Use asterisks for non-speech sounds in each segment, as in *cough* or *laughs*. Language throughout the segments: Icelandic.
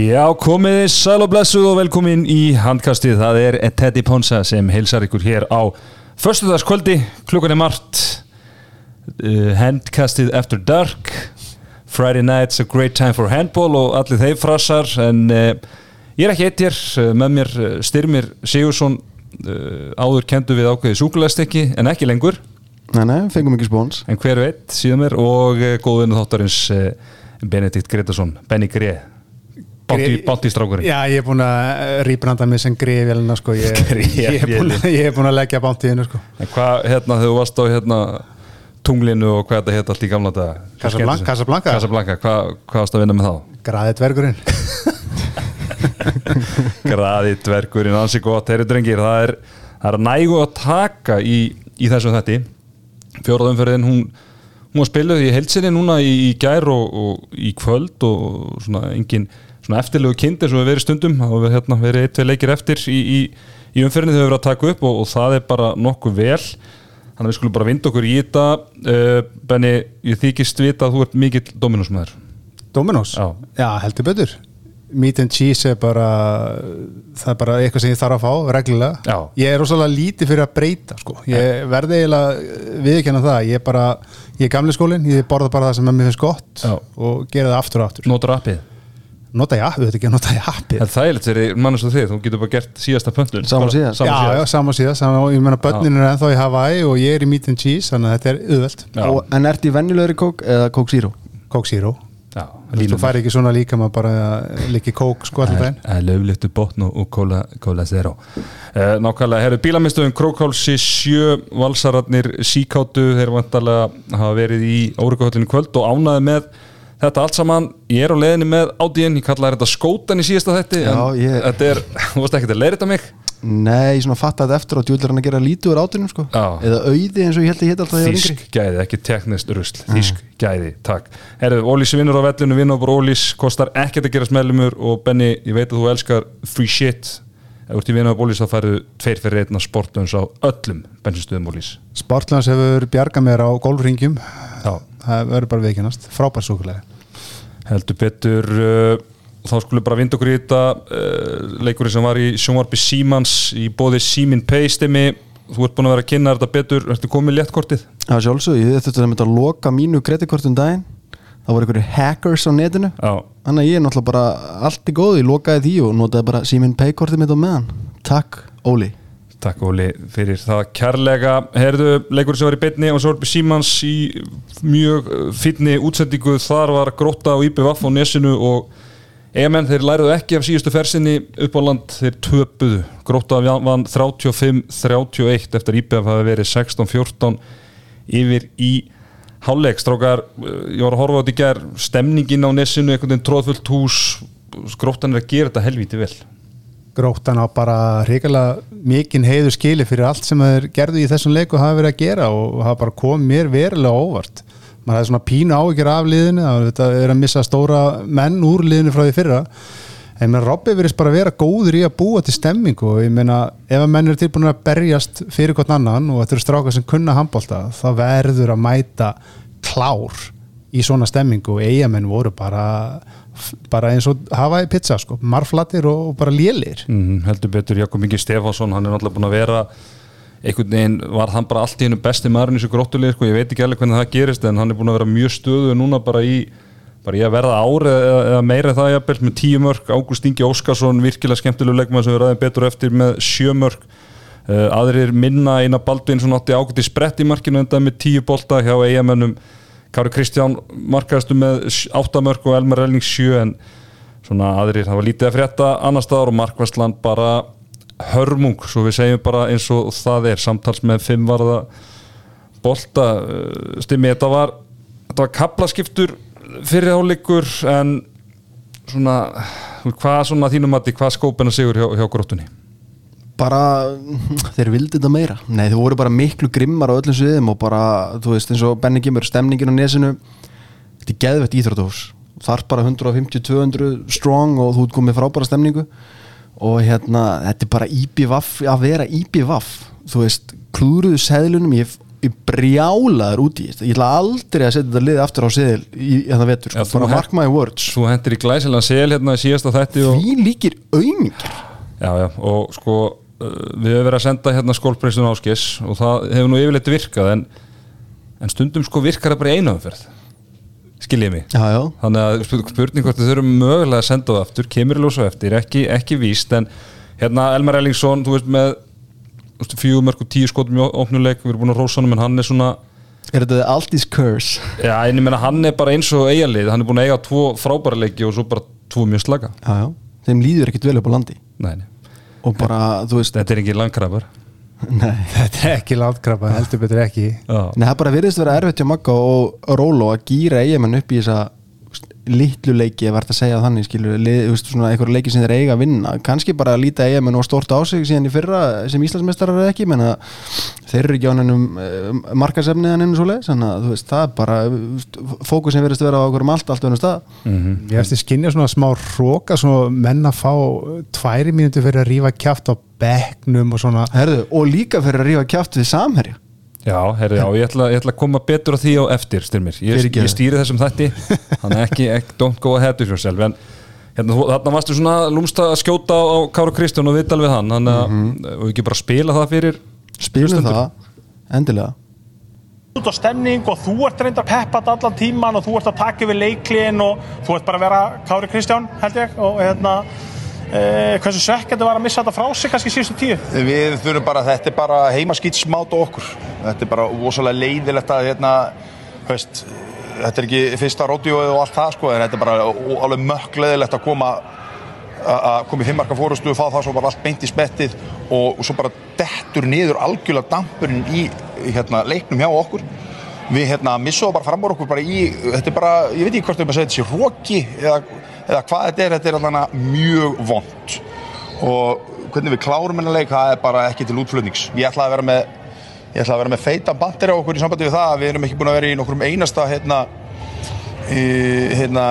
Já, komiði sæl og blessuð og velkomin í handkastið. Það er Teddy Ponsa sem heilsar ykkur hér á förstudagskvöldi, klukkan er margt, uh, handkastið After Dark, Friday night's a great time for handball og allir þeir frasar, en uh, ég er ekki eitt hér, uh, með mér uh, Styrmir Sigursson, uh, áður kendu við ákveði súkulæstekki, en ekki lengur, Nei, nei, fengum ekki spóns en hver veit síðan mér, og uh, góðvinni þáttarins Benedikt Gretarsson, Benny Grey. Báttistrákurinn Já, ég er búin að rýbranda mig sem grefjálina sko. ég, ég, *laughs* ég er búin að leggja bántíðinu sko. En hvað, hérna, þegar þú varst á hérna tunglinu og hvað þetta heit allt í gamla daga Casablanca- Casablanca? Casablanca, hvað, hvað varst að vinna með þá? Graðið dvergurinn *laughs* Graði dvergurinn, ansi gott, þeirri drengir það er, það er nægu að taka í, í þessum þetti fjóraðumferðin, hún hún var spiluð í heilsinni núna í, í gær og, og í kvöld og svona engin svona eftirlegu kind eins og við verið stundum og við hérna verið eitt, tvei leikir eftir í, í, í umferðinni þegar við verið að taka upp og, og það er bara nokkuð vel þannig að við skulum bara vinda okkur í þetta uh, Benni, ég þykist vita að þú ert mikill dominusmaður Dominos? Já. heldur betur Meat and cheese er bara það er bara eitthvað sem ég þarf að fá reglulega Já. ég er rosalega lítið fyrir að breyta sko. ég verði eiginlega viðkjanna það ég er bara, ég er gamli skólinn ég borða bara það sem er mér finnst gott Já. og gera það aftur og aftur Notar appið nota ég appið, þetta ekki að nota ég appið. Það er þægilegt þegar mannast og þið, þú getur bara gert síðasta pöntun. Sama Bara- síðan. sama já, já, saman síðan, saman, ég meina börnin er ennþá í Hawaii og ég er í meat and cheese þannig að þetta er. Og, En ert í venjulegri kók eða kók zero? Coke Zero. Já, þú fær ekki svona líka maður bara líki Coke sko allir daginn. Það er löflíktu botn og, kóla, kóla zero. Uh, Nákvæmlega, herru bílamistöðum Krókhálsi sjö valsararnir síkáttu, þeir vantarlega hafa verið í órygguhöllinu kvöld og ánaði með þetta allt saman ég er á leiðinni með ádiðin, ég kallaði þetta skótan í síðasta þetti, Já, en ég- þetta er *laughs* þú veist ekki að leira þetta mig? Nei, ég svona fatt að eftir á djúlir hann að gera lítið úr átunum sko. Já. Eða auði eins og ég held að ég heit alltaf þegar ég var yngri. Þísk gæði, ekki teknist rusl Þísk gæði, takk. Herðu, Ólís vinnur á vellinu, vinnur á Ólís kostar ekkert að gera smellumur og Benny, ég veit að þú elskar free shit. Ef þú ert í vinnur á Ólís þá færðu tveir fyrir einna sportlöns á öllum bensinstöðum Ólís. Sportlands hefur bjargað mér á golfringjum Já, það verður bara viðkennast, frábær súkulega heldur betur uh, þá skulum bara vinda okkur í þetta uh, leikurinn sem var í sjónvarpi Símans í bóði Símin Pay stemmi þú ert búin að vera að kynna þetta betur. Ertu komið léttkortið? Já, sjálfsög, ég þurfti að mynda að loka mínu kreditkortum daginn. Það voru einhverju hackers á netinu. Já, Þannig að ég er náttúrulega bara allt í góðu, ég lokaði því og notaði bara síminn paykortið mitt á meðan. Takk, Óli Takk Óli fyrir það kærlega. Herðu, leikur sem var í beinni og svo var Símans í mjög fínni útsendingu, þar var grótta og IPVF á nesinu og EMN þeir læruðu ekki af síðustu fersinni upp á land, þeir töpuðu. Grótta vann 35-31 eftir IPVF hafi verið 16-14 yfir í hálfleik, strákar, ég var að horfa á þetta í ger stemningin á nesinu, einhvern veginn tróðfullt hús. Gróttan er að gera þetta helvíti vel Gróttan á bara hrikalega mikinn heiður skili fyrir allt sem þeir gerðu í þessum leiku hafa verið að gera og hafa bara komið mér verulega óvart. Maður hefði svona pínu áhyggjur af liðinu það er að missa stóra menn úr liðinu frá því fyrra. En Robby verðist bara vera góður í að búa til stemming og ég meina ef að menn eru tilbúin að berjast fyrir hvort annan og þetta eru strákar sem kunna handbólta þá verður að mæta klár í svona stemmingu og eigamenn voru bara bara eins og hafa í pizza sko, marflatir og bara lélir mm, heldur betur Jakob Ingi Stefánsson hann er náttúrulega búin að vera einhvern veginn var hann bara allt í hennu besti maðurinn í þessu gróttulið sko, ég veit ekki alveg hvernig það gerist en hann er búin að vera mjög stöðu núna bara í bara í að verða ári eða, meira það jafnvel með tíu mörg, Ágúst Ingi Óskarsson virkilega skemmtilegu leikmann sem við ræðum betur eftir með sjö mörg uh, aðrir minna eina Baldvin sem átti ágætt í sprett í markinu enda með tíu bolta hjá eigamennum Kári Kristján markaðastu með áttamörk og Elmar Elning sjö en svona aðrir, það var lítið að frétta annar staðar og Markvæsland bara hörmung, svo við segjum bara eins og það er, samtals með fimm varða bolta. Uh, stimmi, þetta var þetta var kaplaskiptur fyrir áleikur en svona hvað svona þínum að hvað skópina sigur hjá, hjá gróttunni bara, þeir vildi þetta meira. Nei, þeir voru bara miklu grimmar á öllum sviðum og bara, þú veist, eins og Benny Gimmer stemningin á nesinu þetta er geðvett íþróttahús. Þar bara 150-200 strong og þú ert komið frábæra stemningu. Og hérna, þetta er bara IBVF að vera IBVF þú veist, klúruðu seðlunum ég hef brjálaður út í þetta. Ég ætla aldrei að setja þetta lið aftur á seðil í þetta vetur, sko, þú bara mark my words. Svo hendur í glæsilega sel hérna í síðasta þætti og, því líkir auðmingjar já, já, og sko við hefum verið að senda hérna skólpreistun áskis og það hefur nú yfirleitt virkað en, en stundum sko virkar það bara í einu umferð skiljið mig. Já, já, þannig að sp- spurning hvort við þurfum mögulega að senda það aftur, kemur í ljósa eftir, ekki, ekki víst en hérna Elmar Ellingsson þú veist með og tíu skotum í opnuleik, við erum búin að rósa honum en hann er svona, er þetta Aldís curse? Já en ég meina hann er bara eins og eigalið, hann er búin að eiga tvo frábæra leiki og svo bara tvo mjög slaka. Já, já, þeim líður ekkit vel upp á landi. Nei, nei. Og bara, þú veist þetta er ekki langkrafar nei, *laughs* Þetta er ekki látkrabba, heldur betur ekki. Nei, það bara virðist vera erfitt hjá Magga og Rólo að gýra eigamenn upp í þessa litlu leiki, ef verður að segja þannig skilur, einhverju leiki sem þeir eiga að vinna. Kannski bara að líta eigamenn og stort á sig síðan í fyrra sem Íslandsmeistarar er ekki menna, þeir eru ekki á nennum markasefnið en einu svo leið þannig að þú veist, það er bara fókusin verðist vera á okkur um allt, allt önnum stað. Ég veist ég skinja svona smá svona menn að fá tværi mínúti fyrir að rífa kjáft á bekknum og svona. Herðu, og líka fyrir að rífa kjátt við samherja já, herri, já ég, ætla, ég ætla að koma betur á því á eftir styrmir, ég, ég stýri þessum þætti þannig að ekki, ekki, don't go ahead of yourself en hérna, þarna varstu svona lúmst að skjóta á, á Kára Kristján og viðtal við hann þannig að mm -hmm. ekki bara spila það fyrir spilum hlustendur. það, endilega út á stemning og þú ert reyndar peppat allan tíman og þú ert að taka yfir leiklin og þú ert bara að vera Kári Kristján held ég og hérna eh, hversu svekkjandi var að missa þetta frá sig kannski síðustu tíu Við þurfum bara, þetta er bara heimaskýtsmát á okkur. Þetta er bara ósalega leiðilegt að hérna, veist, þetta er ekki fyrsta ródíóið og allt það sko, en þetta er bara alveg mökk leiðilegt að koma að koma í fimmarka fórustu og fá það svo bara allt beint í spettið og, og svo bara dettur niður algjörlega dampurinn í hérna, leiknum hjá okkur. Við hérna, missum bara fram úr okkur bara í, þetta er bara, ég veit ekki hvort þau maður segja þetta sé róki eða, eða hvað þetta er, þetta er alveg mjög vond og hvernig við klárum hennar leik það er bara ekki til útflutnings. Ég ætla að vera með ég ætla að vera með feita bandir á okkur í sambandi við það að við erum ekki búin að vera í nokkrum einasta hérna, hérna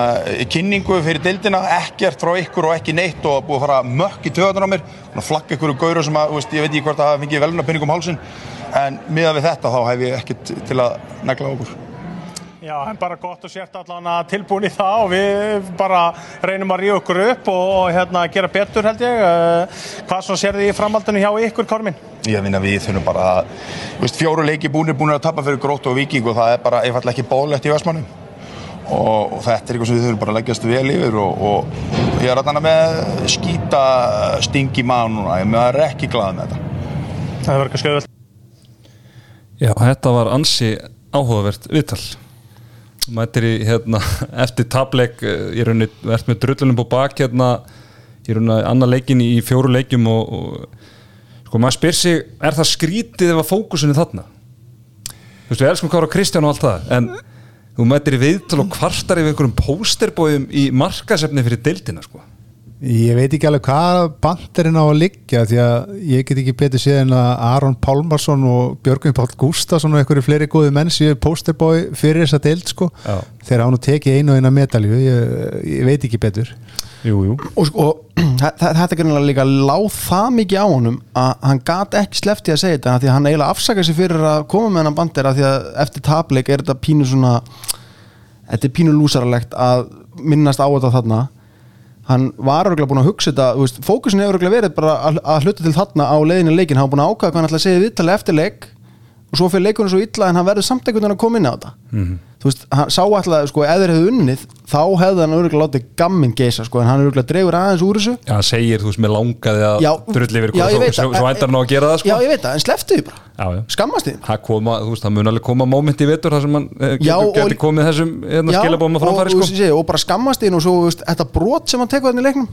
kynningu fyrir deildina. Ekkert frá ykkur og ekki neitt og búið að fara mökk í töðunar á mér. Og flagga ykkur gauru sem að, veist, ég veit ekki hvort að hafa fengið velunarpinning um hálsin en miðað við þetta þá hef ég ekkert til að negla okkur Já, en bara gott og sért allan að tilbúin í það og við bara reynum að ríða okkur upp og, og hérna gera betur held ég Eh, hvað svona sér þið í framhaldinu hjá ykkur Kormin? Ég finna við þurfum bara að, þú veist, fjóru leiki búinir búinir að tapa fyrir grótt og viking og það er bara einfallega ekki bólegt í Vestmannum og, og þetta er eitthvað sem við þurfum bara að leggjast vel yfir og, og ég er alltaf með skýta sting í maður núna, ég er ekki glað með þetta. Það verður kannski auðvelt Já, þetta var ansi áhugavert viðtal mættir í hérna *laughs* eftir tableik ég er verðt með drullunum på bak hérna ég er rauninni annar leikin í fjóru leikjum og, og sko maður spyr sig er það skrítið ef að fókusinni þarna? Þú veist við elskum Kára Kristján og allt það en þú mættir í viðtal og kvartar yfir einhverjum pósterbóðum í markasefni fyrir deildina sko Ég veit ekki alveg hvað bandirinn á að liggja því að ég get ekki betur séð en að Aron Pálmarsson og Björgvin Pál Gústason og einhverju fleiri góði menn séu posterbói fyrir þessa deild sko. Já. þegar hann tekið einu og eina medalju ég, ég veit ekki betur. Jú, jú. Og sko, *clears throat* þetta er greinlega líka láð það mikið á honum að hann gat ekki slefti að segja þetta af því að hann eiginlega afsaka sig fyrir að koma með hennan bandir af því að eftir tapleik er þetta pínu svona þetta er pínu lúsaralegt að minnast á þetta þarna hann var örgulega búin að hugsa þetta fókusin hefur örgulega verið bara að, að hluta til þarna á leiðinu leikin, hann var búin að ákvæða hvað hann ætla að segja viðtalið eftir leik og svo fyrir leikunum svo illa en hann verður samt einhvern veginn að koma inn á þetta þú veist, hann sá alltaf, sko, ef þeir hefðu unnið þá hefði hann örgulega látið gamminn geisa sko, en hann örgulega dregur aðeins úr þessu. Já, hann segir, þú veist, mér langaði að drulli yfir hvað, svo, svo, ændar hann á að gera það sko. Já, ég veit það, en sleftu því bara. Já, já. Skammast því. Það koma, þú veist, það mun alveg koma moment í vetur þar sem hann eh, getur, komið þessum hérna, skilabóðum að framfæri sko. og, og bara skammast því og svo, veist, þetta brot sem hann tekur þannig í leiknum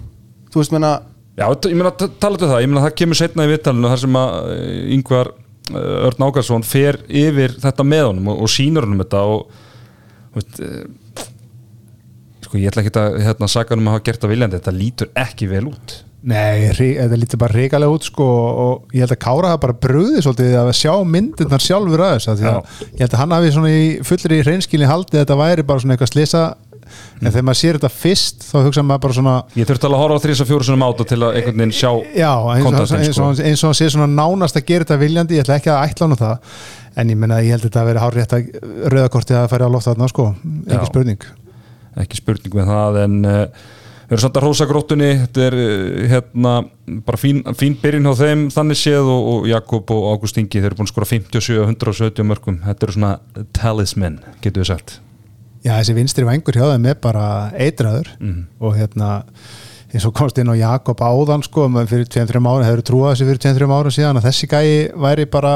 Þú veist, veist, eh, sko ég ætla ekki að hérna, hann um að hafa gert það viljandi, þetta lítur ekki vel út. Nei, þetta lítur bara reikalega út sko og ég held að Kára hafa bara bröðið svolítið að sjá myndirnar sjálfur að þess að ég held að hann hafi svona í fullri hreinskilni haldið að þetta væri bara svona eitthvað slisa. En þegar maður sér þetta fyrst þá hugsa maður bara svona Ég þurfti alveg að horfa á þrís og fjóru sinum áta til að einhvern veginn sjá Já, eins og, kontrastinn, eins, og, hann sé svona nánast að gera þetta viljandi, ég ætla ekki að ætla hann það en ég menna ég held að þetta að vera hár rétt að rauðakortið að færa á loft þarna sko, Já. ekki spurning. Ekki spurning með það en uh, við erum samt að rósa gróttunni. Þetta er uh, hérna bara fín, fín byrjun hjá þeim þannig séð og, og Jakob og Ágúst Ingi þeir eru búin að skora 57 og 170 mörgum þetta eru svona talismen, getur við sagt. Já, þessi vinstri vængur hjá þeim er bara eitraður og hérna eins og komst inn á Jakob áðan sko fyrir 2-3 ára, hefur trúað þessi fyrir 2-3 ára síðan að þessi gæi væri bara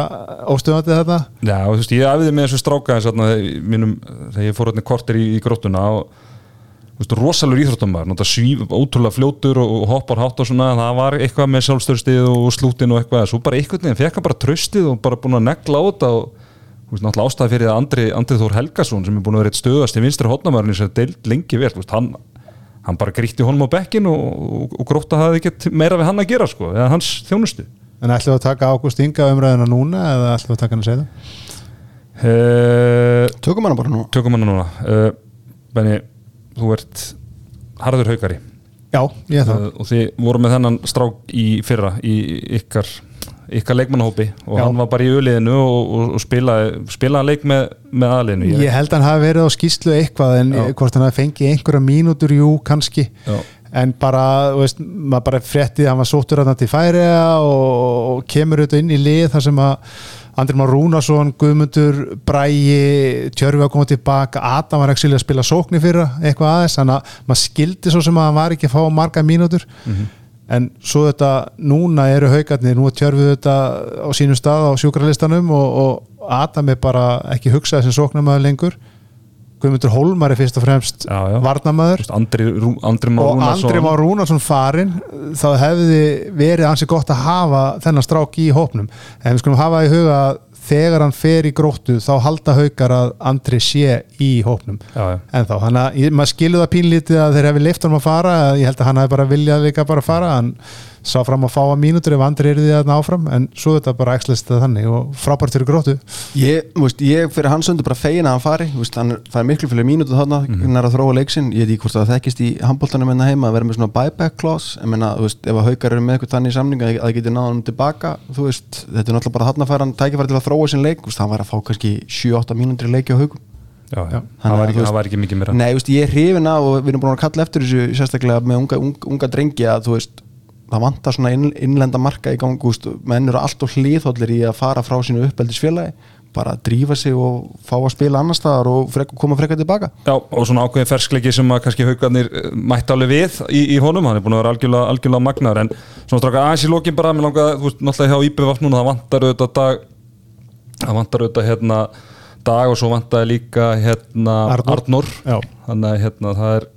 óstöðandi þetta Já, þú veist, ég æfiði með þessu stráka þegar ég fór hérna kortir í, í gróttuna og þú veist, rosalur íþróttumar, svíf, ótrúlega fljótur og, hoppar hátt og svona, það var eitthvað með sjálfstörstið og slútin og eitthvað, svo bara eitthvað neginn, fekk hann bara tröstið og bara búin að negla á þetta og veist, náttúrulega ástæði fyrir að Andri, Andri Þór Helgason sem er búin að vera eitt stöðast í vinstri hotnamærin sem er deild lengi þú veist, hann hann bara grítti honum á bekkin og, og, og grótta hafði ekkert meira við hann að gera sko, eða hans þjónustu. En ætlum við að taka Ágúst Inga umræðina núna eða ætlum við að taka hann að segja það? uh, Tökum hana bara nú Tökum hann núna. Uh, Benni, þú ert harður haugari Já, ég er það. Uh, og þið voru með þennan strák í fyrra í ykkar, ykkar leikmannahópi og Já. hann var bara í öliðinu og, og, og spilaði, spilaði leik með, með aðliðinu Ég held að hann hafi verið á skýslu eitthvað en Já. hvort hann hafi fengið einhverja mínútur, jú, kannski Já. en bara, veist, maður bara fréttið hann var sóttur hann til færiða og, og kemur auðvitað inn í lið þar sem að Andri Már Rúnarsson, Guðmundur Bræi, Tjörfi að koma tilbaka Adam var ekki að spila sóknir fyrra eitthvað aðeins, þannig að maður skildi svo sem að hann var ekki að fá marga mínútur en svo þetta, núna eru haugarnir, nú er Tjörfi þetta á sínum stað á sjúkralistanum og, og Adam er bara ekki hugsað sem sóknarmæður lengur. Guðmundur Hólmar er fyrst og fremst Já, já. varnamæður Andri, Andri og Andri Már Rúnarsson farinn þá hefði verið ansi gott að hafa þennan strák í hópnum. En við skulum hafa í huga að þegar hann fer í gróttu þá halda haukar að Andri sé í já. en þá, hann að maður skilu það pínlítið að þeir hefði leift honum að fara ég held að hann hefði bara viljað líka bara fara hann sá fram að fá að mínútur ef Andri er því að áfram en svo þetta bara ekslist þannig og frábært fyrir gróttu. Ég, veist, ég fyrir hans undir bara fegin að hann fari veist, hann fær miklu fyrir mínútu þarna Mhm. hann er að þróa leiksinn, ég veit ekki hvort það þekkist í handbóltanum enna heima að vera með svona buyback clause. Ég meina, þú veist, ef að haukar eru með eitthvað þannig samning að það geti náða hann tilbaka veist, þetta er náttúrulega bara þarna fær hann tækifæri til að þróa sinn leik, hann var að fá kannski 7-8 mínútur í leiki á haukum. Já, já. Þannig Það að var ekki, það ekki mikið meira. Nei, þú veist, ég er hrifin af og við erum búin að kalla eftir þessu sérstaklega með unga, unga, unga drengi að þú veist, það vantar svona inn, innlenda marka í gang, menn eru alltaf hlýðhóllir í að fara frá sínu uppeldisfélagi bara að drífa sig og fá að spila annar staðar og frek, koma frekar tilbaka Já, og svona ákveðin ferskleiki sem að kannski haugarnir eh, mætti alveg við í, í honum, hann er búin að vera algjörlega, algjörlega magnar, en svona stráka aðeins í lokin bara, mér langaði, þú veist, náttúrulega hjá IBVF núna, það vantar auðvitað dag það vantar auðvitað hérna dag og svo vantaði líka hérna Arnór. Já. þannig að hérna það er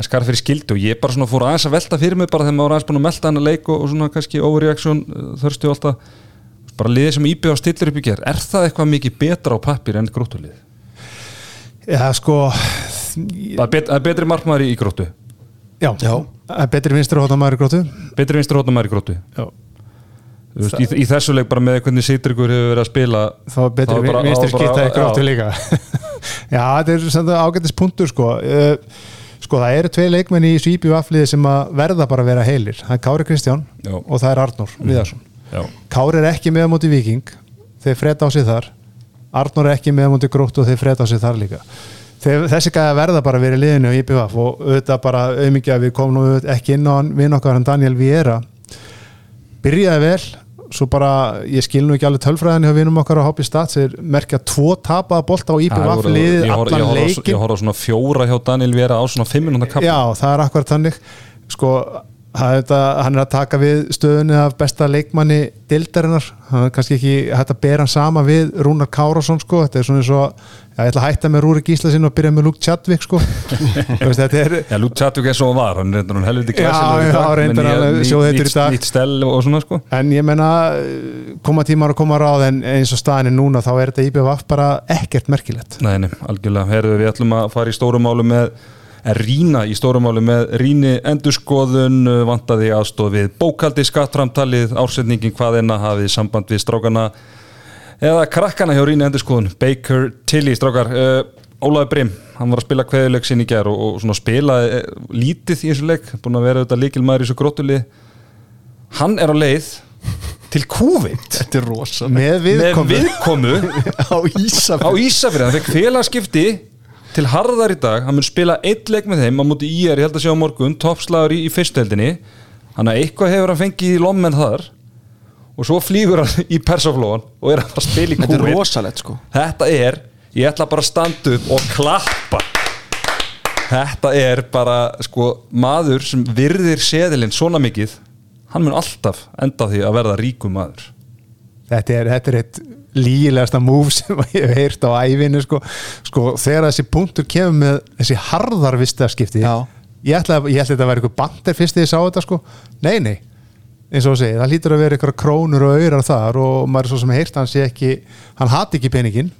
það er skarð fyrir skildi og ég bara svona fór aðeins að velta fyrir mig bara þegar maður var aðeins búin að melta hann að leik og, og svona kannski overreaction uh, þörstu alltaf bara liðið sem IBVF stillir upp í ger, er það eitthvað mikið betra á pappir enn grótulið? Já, sko Það er, bet, er betri markmaður í, gróttu. Já, Já. Það er betri vinstur hóttamæður í gróttu. Betri vinstur hóttamæður í gróttu. Já. Þú veist, í, í þessu leik bara með hvernig Sýtrikur hefur verið að spila þá er betri vinstur þá bara- skipta í gróttu já. líka. *laughs* Já, þetta er samt ágættis punktur sko. Uh, Sko, það eru tvei leikmenn í Svíbju afliði sem að verða bara að vera heilir. Það er Kári Kristján Já. og það er Arnór Viðarsson. Já. Kári er ekki með á móti Viking þeir freda á sig þar. Arnór er ekki með á móti gróttu og þeir freda á sig þar líka. Þeir, þessi gæði verða bara að vera í liðinu í IPVF og auðvitað bara auðmikið að við komum ekki inn á hann vinn okkar hann Daniel Viera. Byrjaði vel svo bara, ég skil nú ekki alveg tölfræðin hjá vinum okkar á Hobby Stats þeir merkja tvo tapaða bolta á IPVF voru- liðið allan leikin ég horf á svona fjóra hjá Daniel Vera á svona fimm minúta kappa Já, það er akkurat þannig. Sko, er þetta, hann er að taka við stöðunni af besta leikmanni dildarinnar, hann er kannski ekki hægt að bera hann sama við Rúnar Kárásson sko, þetta er svona eins og já, ég ætla að hætta með Rúri Gísla sinna og byrja með Luke Chadwick sko. Þetta er Já, Luke Chadwick er svo var, hann reyndar hann helviti Já, glæsilegur í dag, menn ég- nýtt- sjóðheitur í dag. Nýtt stell og svona sko. En ég menna koma tímar að koma ráð en eins og staðin er núna þá er þetta IBVF bara ekkert merkilegt. Nei, nei, algjörlega, herðu við ætlum að fara í stórumálu með að rýna í stórumálu með rýni endurskoðun uh, vantaði aðstóð við bókaldi skattframtalið ársendingin hvað enna hafið samband við strákana eða krakkana hjá rýni endurskoðun Baker Tilly strákar. Uh, Ólaður Brim, hann var að spila kveðuleik sinn í ger og, og svona spilaði eh, lítið í þessu leik, búin að vera þetta líkilmaður í þessu grótuli hann er á leið til *laughs* Þetta er rosa með með viðkomu. Viðkomu *laughs* Á Ísafjörð á Ísafrið, hann fekk félagskipti til harðar í dag, hann mun spila eitt leik með þeim á móti í er, ég held að sjá morgun toppslagur í, í fyrsteldinni hann að eitthvað hefur hann fengið í lommen þar. Og svo flýgur hann *laughs* í persaflóan og er að spila í Þetta er Kúveit rosalegt sko. Þetta er, ég ætla bara að standa upp og klappa. Þetta er bara, sko, maður sem virðir seðilinn svona mikið hann mun alltaf enda því að verða ríkum maður. Þetta er, þetta er eitt lígilegasta move sem ég hef heyrt á ævinu sko. sko, þegar þessi punktur kemur með þessi harðarvistaskipti Já. ég ætla, þetta að vera eitthvað bandir fyrst þegar ég sá þetta sko, nei nei. Eins og segir, það lítur að vera eitthvað krónur og auðrar þar og maður er svo sem heyrt hann sé ekki, hann hati ekki peningin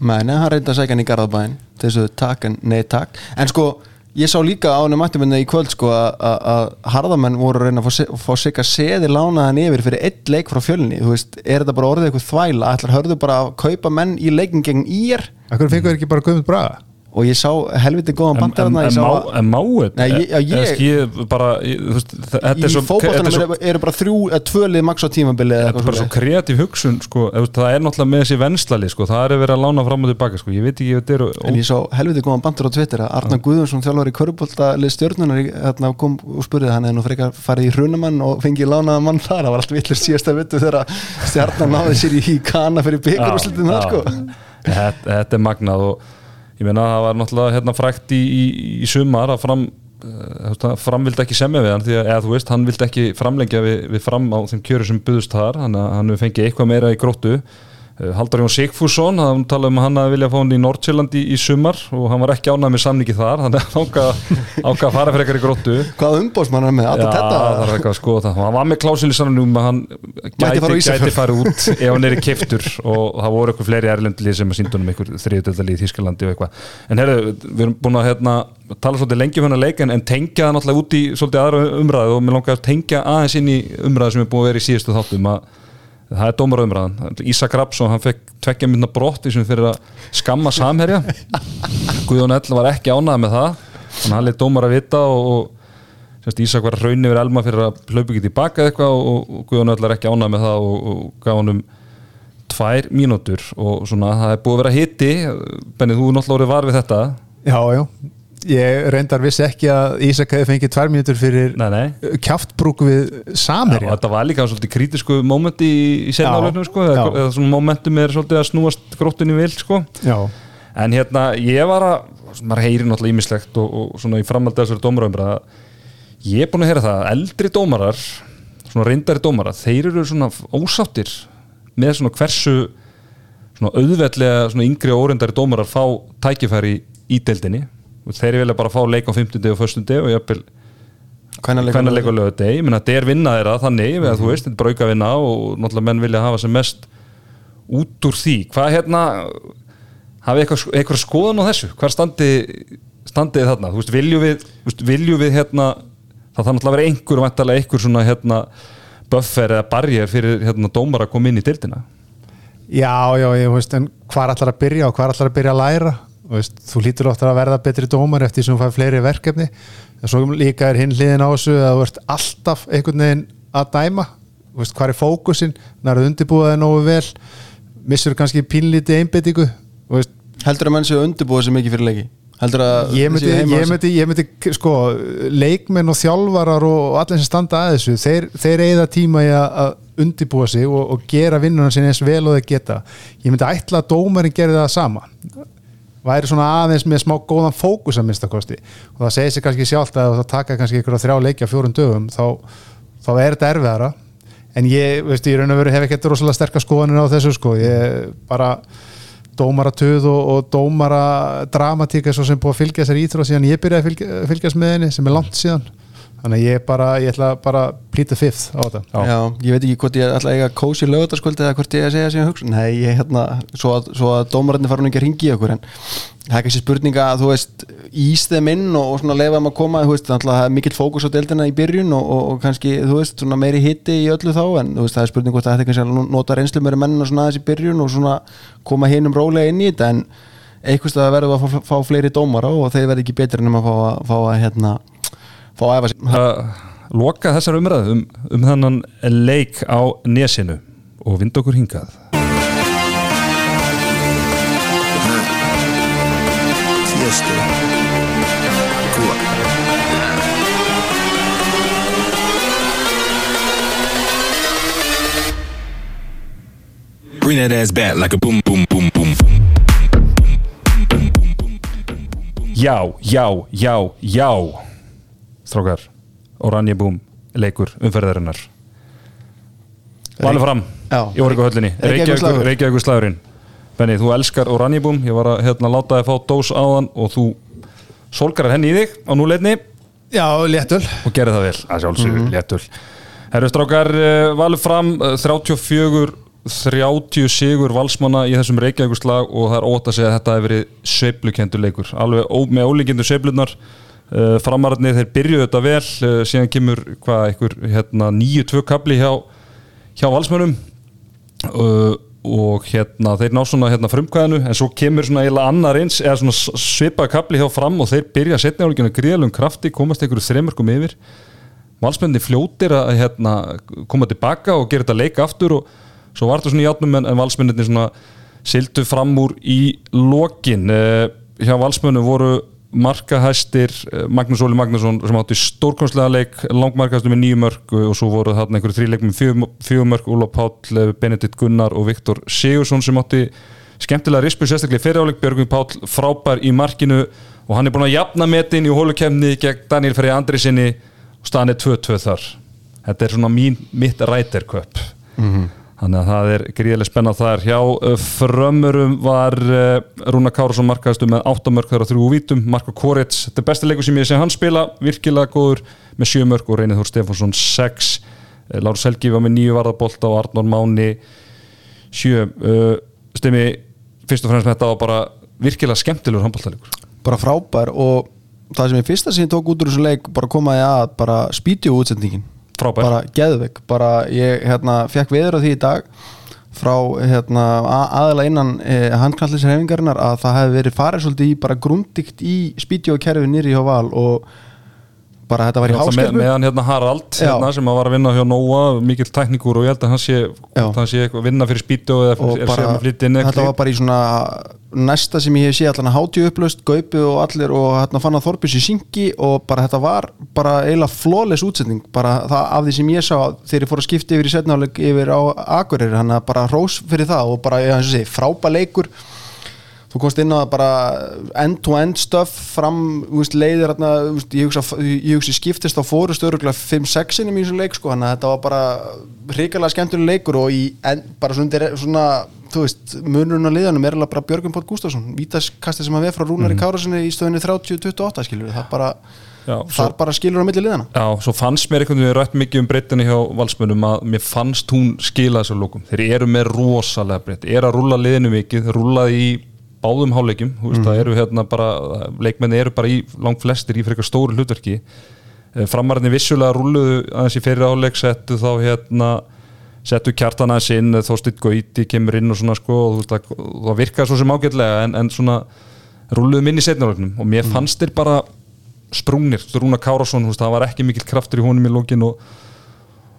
Mæni, hann reyndi að segja hann í Garðabæn þessu takk en nei takk. En sko, ég sá líka á henni mættuminn í kvöld sko að- harðamenn voru að reyna að fá, sig að seði lánaðan yfir fyrir eitt leik frá fjölni. Þú veist, er þetta bara orðið eitthvað þvæla? Ætlar hörðu bara að kaupa menn í leikin gegn ír? Akkur fengur ekki bara Guðmund Braga og ég sá helviti góðan bandar en, en, ég en má þetta Nei, ég- já, ég- Eða skil bara ég- þú veist, þetta í er eru, bara þrjú eða tvölið maks á tímabili þetta er bara svo kreatív hugsun sko, það er náttúrulega með þessi venslali sko, það er verið að lána fram og tilbaka sko. ég veit ekki þetta eru En ég sá helviti góðan bandur á Twitter að Arnar Guðjónsson þjálfur í Körbólta lið stjórnunar kom og spurði hann eða nú frekar farið í hrunamann og fengið lánaða mann þar, það var allt villur síðasta vittu þegar stjarnan náði sér í kana fyrir það sko. Þetta er magnað og ég meina það var náttúrulega hérna frækt í, í, í sumar að fram uh, fram vildi ekki semja við hann að eða, þú veist, hann vildi ekki framlengja við, við fram á þeim kjöru sem buðust þar hann, hann fengið eitthvað meira í gróttu Haldur Jón Sigfússon, hann talaði um að hann að vilja fá hann í Nordsjælandi í, í sumar og hann var ekki ánægð með samningi þar þannig að hann ákvað *laughs* að fara fyrir eitthvað í gróttu. Hvað umbóðsmann er með, Já, það? þetta eitthvað að skoða það. Hann var með klásili sannum að hann fara gæti, gæti farið út ef hann er í keftur og það voru eitthvað fleiri erlendlið sem að síndunum ykkur þriðutöldalið í Þískalandi og eitthvað. En herru, við erum búin að hérna, tala svolítið lengi um hennar leik en, en tengja það náttúrulega út í svolítið aðra umræðu og mér langar að tengja aðeins inn í umræðu sem er búin að vera í síðustu þáttum að það er dómarumræðan Ísak Rapsson, hann fekk tveggja minna brott í sem fyrir að skamma samherja. Guðjón Ell var ekki ánægð með það. Þannig að hann leitt dómar að vita og, og Ísak var raun yfir Elma fyrir að hlaupa ekki tilbaka eitthvað og, og Guðjón Ell er ekki ánægð með það og, og gaf hann um tvær mínútur og svona það er búið að vera hitti Benni, þú er náttúrulega orðið var við þetta. Já, já, ég reyndar vissi ekki að Ísak hefði fengið tvær mínútur fyrir Nei, nei. kjáftbrúk við Já, Samerja og þetta var líka svolítið kritisku mómenti í, í Já, senarleiknum sko, eða, svona mómentum er svolítið að snúast gróttunni vil sko. En hérna, ég var að, maður heyri náttúrulega ímislegt og, og svona í framhaldi að þessari dómaraumbra ég er búin að heyra það, eldri dómarar, svona reyndari dómarar, þeir eru svona ósáttir með svona hversu svona auðveldlega svona yngri og óreyndari dómarar fá tækifæri í deildinni og þeir vilja bara fá leik á 50 og 1. og jafnvel hvernig leik á lögu deg, ég menna þetta er vinna þeirra þannig, mm þú veist, þetta er bara auka vinna og náttúrulega menn vilja hafa sem mest út úr því, hvað hérna hafið eitthvað, eitthvað skoðan á þessu? Hvað standi, standið þarna? Þú veist, viljum við, viljum við hérna, það þarf náttúrulega að vera einhver vantarlega einhver svona hérna buffer eða barrier fyrir hérna dómar að koma inn í dildina já, já, ég veist en hvar ætlar að byrja og hvar ætlar að byrja að læra veist, þú lítur ofta að verða betri dómar eftir sem þú fær fleiri verkefni. En svo líka er hinn hliðin á þessu að þú ert alltaf einhvern veginn að dæma. Veist, hvar er fókusin, nærðu undirbúðaði nógu vel? Missur kannski Þú veist, Heldur að menn séu undirbúið sér mikið fyrir leiki? Heldur að ég myndi, ég myndi, ég myndi sko, leikmenn og þjálfarar og, allir sem standa að þessu þeir, þeir eigða tíma í að, undibúa sig og, og gera vinnuna sinni eins vel og þeir geta. Ég myndi ætla að dómarinn gerði það sama væri svona aðeins með smá góðan fókus að minnsta kosti. Og það segir sér kannski sjálft að það taka kannski ykkur þrjá leikja fjórum dögum þá, þá er þetta erfiðara. En ég, veist, ég raun og veru hef ekki rosalega sterkar skoðanir á þessu sko. Ég bara dómaratuð og, og dómaradramatík er svo sem búið að fylgja þessari íþróð síðan ég byrjaði að fylgja, fylgjast með henni sem er langt síðan þannig að ég bara, ég ætla bara plítið fifth á þetta Já. ég veit ekki hvort ég ætla að eiga kósi lögutaskvöld eða hvort ég að segja sem hugsun Nei, ég hérna, svo að, svo að dómararnir fara nú ekki að ringi í okkur en það er kannski spurninga að þú veist ís þeim inn og, og svona leifa þeim að koma þú veist, það er mikill fókus á deildina í byrjun og, og, og kannski, þú veist, svona meiri hitti í öllu þá, en þú veist, það er spurning hvort það ætti kannski að nota reynslu meiri menn og svona aðeins í byrjun og svona koma hinum rólega inn í þetta en það verður að fá, fá fleiri dómara og þeir verður ekki betri en að fá, að- fá að hérna fá að sig Það loka þessar umræðu um, um þennan leik á nesinu og vind okkur hingað Fiesta. Cuba. Bring that ass back like a boom, boom, boom, boom, boom. Já, já, já, já Strákar. Oranje Búm, leikur umferðarinnar. Valur fram í Origo höllinni. Reykjavíkur slagurinn Benni, þú elskar Oranje Búm ég var að hérna, láta þið fá dós áðan og þú solgarar henni í þig á núleitni. Já, léttul. Og gerði það vel, að sjálfsögur, léttul. Herru strákar, uh, Valur fram uh, 34 30 sigur valsmanna í þessum Reykjavíkurslag og það er ótt að segja að þetta hefur verið sveiflukendur leikur, alveg með ólíkindu sveiflunar uh, framararnir þeir byrjuðu þetta vel, uh, síðan kemur hvað, einhver hérna, 9-2 kapli hjá, hjá valsmönnum. Uh, og hérna þeir ná svona hérna frumkvæðinu en svo kemur svona eiginlega annar eins eða svona svipað kapli hjá fram og þeir byrja setni áleikinu gríðalum krafti, komast einhverju þreymörkum yfir. Valsmenni fljótir að hérna, koma tilbaka og gera þetta leik aftur og svo var þetta svona í átnum en, en valsmenninni svona sildu fram úr í lokin. Hjá valsmennu voru markahæstir eh, Magnús Óli Magnússon sem átti stórkonslega leik langmarkastu með nýju mörg og svo voru þarna einhverju þrýleik með fjögur mörg Úla Páll, eh, Benedikt Gunnar og Viktor Sigursson sem átti skemmtilega rispu sérstaklega fyriráleik Björgvin Páll frábær í markinu og hann er búin að jafna metin í hólukemni gegn Daniel Frey Andrisinni og staðan er 2-2 þar. Þetta er svona mín, mitt ræterköp þannig að það er gríðileg spennað þar hjá uh, frömmurum var uh, Rúna Kárasson markaðistu með 8 mörg þar á þrjú vítum, Marko Korets þetta er besti leikur sem ég sé hann spila, virkilega góður með 7 mörg og Reynið Þór Stefánsson 6, uh, Lárus Helgi var með 9 varðabólta og Arnór Máni 7 uh, stemi, fyrst og fremst með þetta var bara virkilega skemmtilegur handbóltalegur bara frábær og það sem ég fyrsta ég tók út úr þessu leik bara komaði að bara spýtju útsendingin Frábær. bara geðveik, bara ég hérna, fekk veður á því í dag frá hérna, a- aðeila innan eh, handknallisreifingarinnar að það hefði verið farið svolítið í bara grundikt í spýtju og kerfi nýri hjá val og bara þetta var í með, háskerfu meðan hérna Harald hérna, sem var að vinna hjá Nóa mikill tækningur og ég held að hann sé, hann sé vinna fyrir spýtu eða er bara, þetta var bara í svona næsta sem ég hef séð allan að hátíu upplaust Gaupi og allir og hérna fann að Þorbjörns í syngi og bara þetta var bara eiginlega flawless útsetning bara það af því sem ég sá þegar ég fór að skipta yfir í setnáleik yfir á Akureyri hann að bara hrós fyrir það og bara, ég sé, frábæ leikur þú komst inn á bara end-to-end stuff fram, veist, leiðir hérna, ég hugsa, hugsa skiptist á fórust öruglega 5-6 innum í þessu leik sko, þannig að þetta var bara hrikalega skemmtuleg leikur og í en, bara svona, svona þú veist, munurinn á liðanum er alveg bara Björgum Pótt Gústafsson, vítaskastið sem að við frá Rúnari mm. Kárasinni í stöðinni 30-28 skilur við, það bara, Já, þar bara skilur á milli liðana Já, svo fannst mér einhvern veginn rætt mikið um breytinni hjá valsmönnum að mér fannst hún skila þessu lókum. Þeir eru með rosalega breytt, er að rúlla liðinu mikið, rúllaði í báðum þú veist, það eru hérna bara, leikmenni eru bara í langt flestir í frekar stóru hlutverki. Framarinn vissulega rúluðu aðeins í fyrir háleik, settu þá hérna settu kjartan aðeins inn, þóstitt Gauti kemur inn og svona sko, og þú veist, það, það virkaði svo sem ágætlega en, en svona rúluðu minni setnarleiknum og mér fannst þeir bara sprungnir, Rúna veist, það var ekki mikill kraftur í honum í lókin og,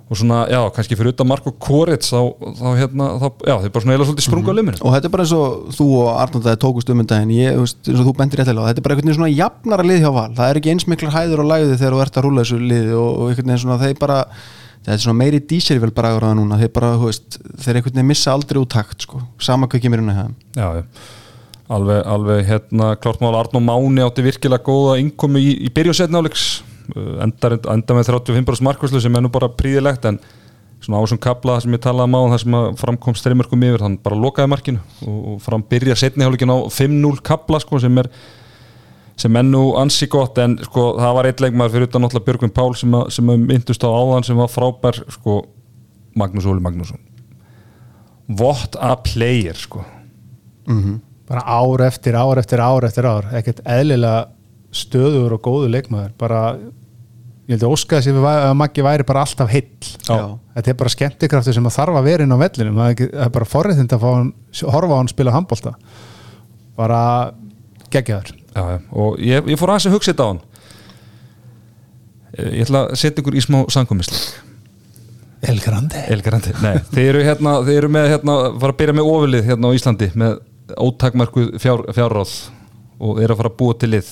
og svona, já, kannski fyrir utan Marko Korets þá, þá hérna, þá, já, þeir bara svona eila svolítið sprungu á liminu og þetta er bara eins og þú og Arnóndæði tókust um þetta en ég, eins og þú bendir réttilega á, þetta er bara einhvern veginn svona jafnara lið hjá val. Það er ekki eins miklar hæður og læði þegar þú ert að rúla þessu liði og, og einhvern veginn svona þeir bara þetta er svona meiri díseri vel bara ára það núna. Þeir bara, þú veist, þeir einhvern veginn missa aldrei út takt sko, sama hvað kemur inn já. Alveg, alveg, hérna, klart mál. Arnó Máni átti virkilega góða innkomi í, í byrjun setnáleiks enda, enda með 35% markvæslu sem er nú bara príðilegt en svona á þessum kabla sem ég talaði um á þar sem framkom streymörkum yfir, hann bara lokaði markinu og, og fram byrja setniháleikin á 5-0 kabla sko sem er sem er nú ansi gott en sko það var eitt leikmaður fyrir utan náttúrulega Björgvin Pál sem, að, sem myndust á áðan sem var frábær sko Magnús Óli Magnússon. What a player sko. Bara ár eftir ár eftir ár eftir ár ekkert eðlilega stöður og góðu leikmaður. Bara, ég held að óska þess að Maggi væri bara alltaf heill. Já. þetta er bara skemmtikraftur sem að þarf að vera inn á vellinum. Það er, ekki, það er bara forréttind að fá hann, horfa á hann spila handbólta bara geggjaður. Og ég, ég fór aðeins að hugsa þetta á hann. Ég ætla að setja ykkur í smá sankomisleik El Grande. Elgarandi, nei, þeir eru hérna þeir eru með hérna, fara að byrja með ofilið hérna á Íslandi með ótakmarku fjár, fjárráð og þeir eru að fara að búa til lið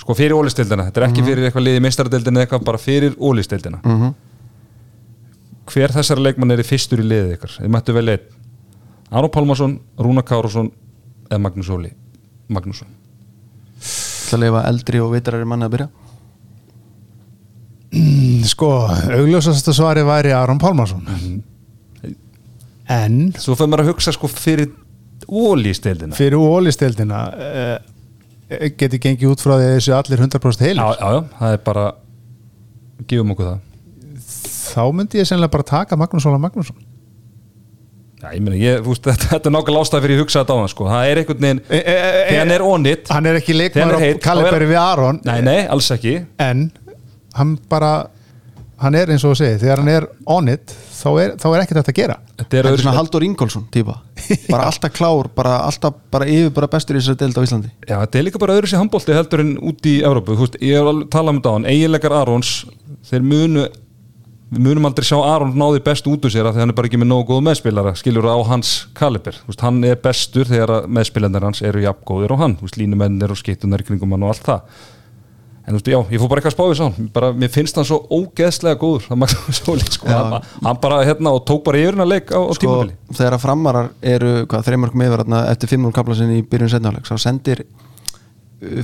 sko fyrir ólistildina, þetta er ekki fyrir eitthvað lið í meistaradeildina eða eitthvað, bara fyrir ólistildina Mhm. hver þessar leikmann er í fyrstur í liðið ykkar? Þið mættu vel einn. Aron Pálmarsson, Rúna Károsson eða Magnús Óli Magnússon. Það leifa eldri og vitrari manni að byrja? Sko, augljósasta svari væri Aron Pálmarsson. En svo fyrir maður að hugsa sko fyrir ólistildina fyrir ólistildina uh, geti gengið út frá því að þessu allir 100% já, heilir já, já, það er bara gefum okkur það þá myndi ég sennilega bara taka Magnús Óla Magnússon Já, ég meina, ég, veist, *laughs* þetta, þetta er nákvæmlega ástæð fyrir ég hugsa þetta á það, sko. Það er einhvern veginn, e, e, e, þegar hann er onnit, hann er ekki hann er á kaliberi er- við Aron nei, nei, alls ekki. en hann bara hann er eins og þú segir, þegar hann er on it þá er, þá er ekkert þetta að gera. Þetta er er svona Haldur Ingolson típa. Bara *laughs* alltaf klár, bara alltaf bara yfir bara bestur í þessari deild á Íslandi. Já, þetta er líka bara öðru sér handbólti heldur en út í Evrópu, þú veist, ég hef alveg talað um þetta á hann, eiginleikar Arons, þeir munu, við munum aldrei sjá Aron náði best út úr sér af því hann er bara ekki með nógu góð meðspilara, skilur á hans kaliber, þú veist, hann er bestur þegar meðspilandir hans eru jafngóðir á hann, þú veist, En já, ég fór bara eitthvað að spá því svo bara, mér finnst hann svo ógeðslega góður það Magnús *laughs* Óli, sko, Já. hann, hann bara hérna og tók bara yfirna leik á, á sko, tímabili. þegar að framarar eru hvað, þreymörkum yfir þarna eftir 500 kapla sinni í byrjun setnáleik þá sendir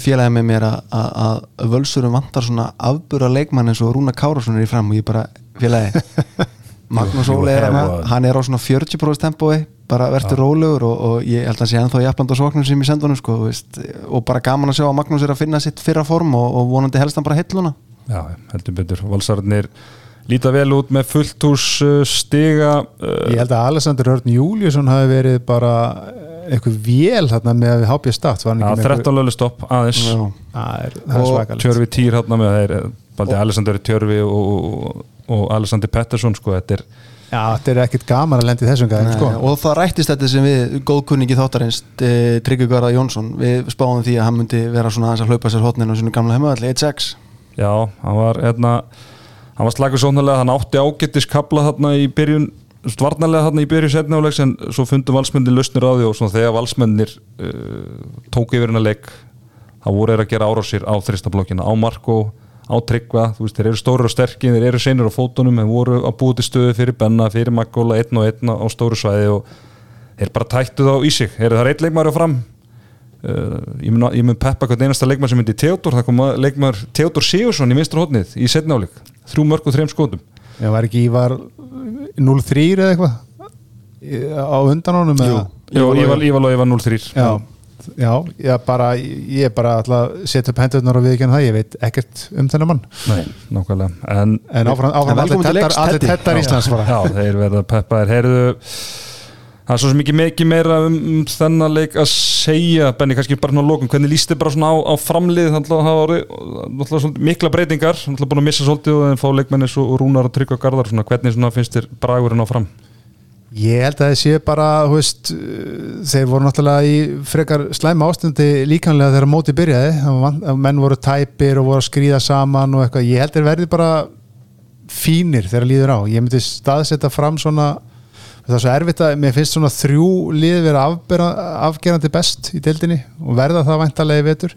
félagið með mér að, völsurum vantar svona afbura leikmann eins og Rúna Kárasson er í fram og ég bara félagið *laughs* Magnús Óli er hana, hann er á svona 40% tempói bara verður rólegur og, og ég held að sé ennþá jafnland á svoknum sem ég sendi honum sko, og bara gaman að sjá að Magnús er að finna sitt fyrra form og, og vonandi helst hann bara heilluna Já, heldur betur, valsararnir líta vel út með fullt hús uh, stiga uh, ég held að Alexander Örn Júliusson hafi verið bara eitthvað vél þarna með að við hápja start var hann Já, ekki með 13 lölu stopp aðeins. Já. það það og svakalegt. Tjörfi Týr hérna með þeir Baldi Alexander Tjörfi og, og, Alexander Pettersson sko, þetta er já, þetta er ekkert gaman að lendi þessum gæðum sko. og það rættist þetta sem við góðkunningi þáttarins e, Tryggvi Garðar Jónsson við spáðum því að hann myndi vera svona aðeins að hlaupa sér hotnin á sinu gamla heimaðalli 1-6 já, hann var hérna hann var slagur sónalega, hann átti ágættis kabla þarna í byrjun stvarnarlega þarna í byrjun setnáleiks en svo fundu valsmennir lausnir á því og svona þegar valsmennir uh, tóku yfir hennar leik þá voru þeir að gera árásir á þristablokkina á Marko, á Tryggva þú veist, þeir eru stórir og sterkir, þeir eru seinir á fótunum en voru að búið til stöðu fyrir Benna fyrir Magóla, einn og einn á stóru svæði og þeir bara tættu þá í sig. Þeir eru það reitt leikmæri fram. Uh, ég, mun, ég mun peppa hvern einasta leikmæri sem myndi Theodor, það kom leikmæri Theodor Sigursson í vinstra hodnið í setnáleik þrjú mörg og þreim skotum. Ég var ekki Ívar 0-3 eða eitthvað? Á undan honum eða? Jó, Íval, Íval og Íval 0-3 já, já, ég bara ég er bara alltaf að setja upp hendurnar og viðkjörna það, ég veit ekkert um þennan mann. Nei, nákvæmlega. En, en áfram, En áfram allir tettar, Íslands bara. Já, þeir verða peppaðir. Heyrðu, það er svo sem ekki mikið meira um, um þennan leik að segja Benni, kannski bara svona að lókum, hvernig líst þið bara svona á, á framlið, þannig að það hafa orðið- náttúrulega svolítið mikla breytingar, náttúrulega búin að missa svolítið og en fá leikmennis og, og rúnar og tryggja garðar, svona hvernig svona finnst þér bragurinn á fram? Ég held að það sé bara, þú veist, þeir voru náttúrulega í frekar slæma ástundi líkanlega þegar móti byrjaði, menn voru tæpir og voru að skrýða saman og eitthvað, ég held þeir verði bara fínir þegar líður á, ég myndi staðsetja fram svona, það er svo erfitt að mér finnst svona þrjú vera afbera, afgerandi best í deildinni og verða það væntalega í vetur.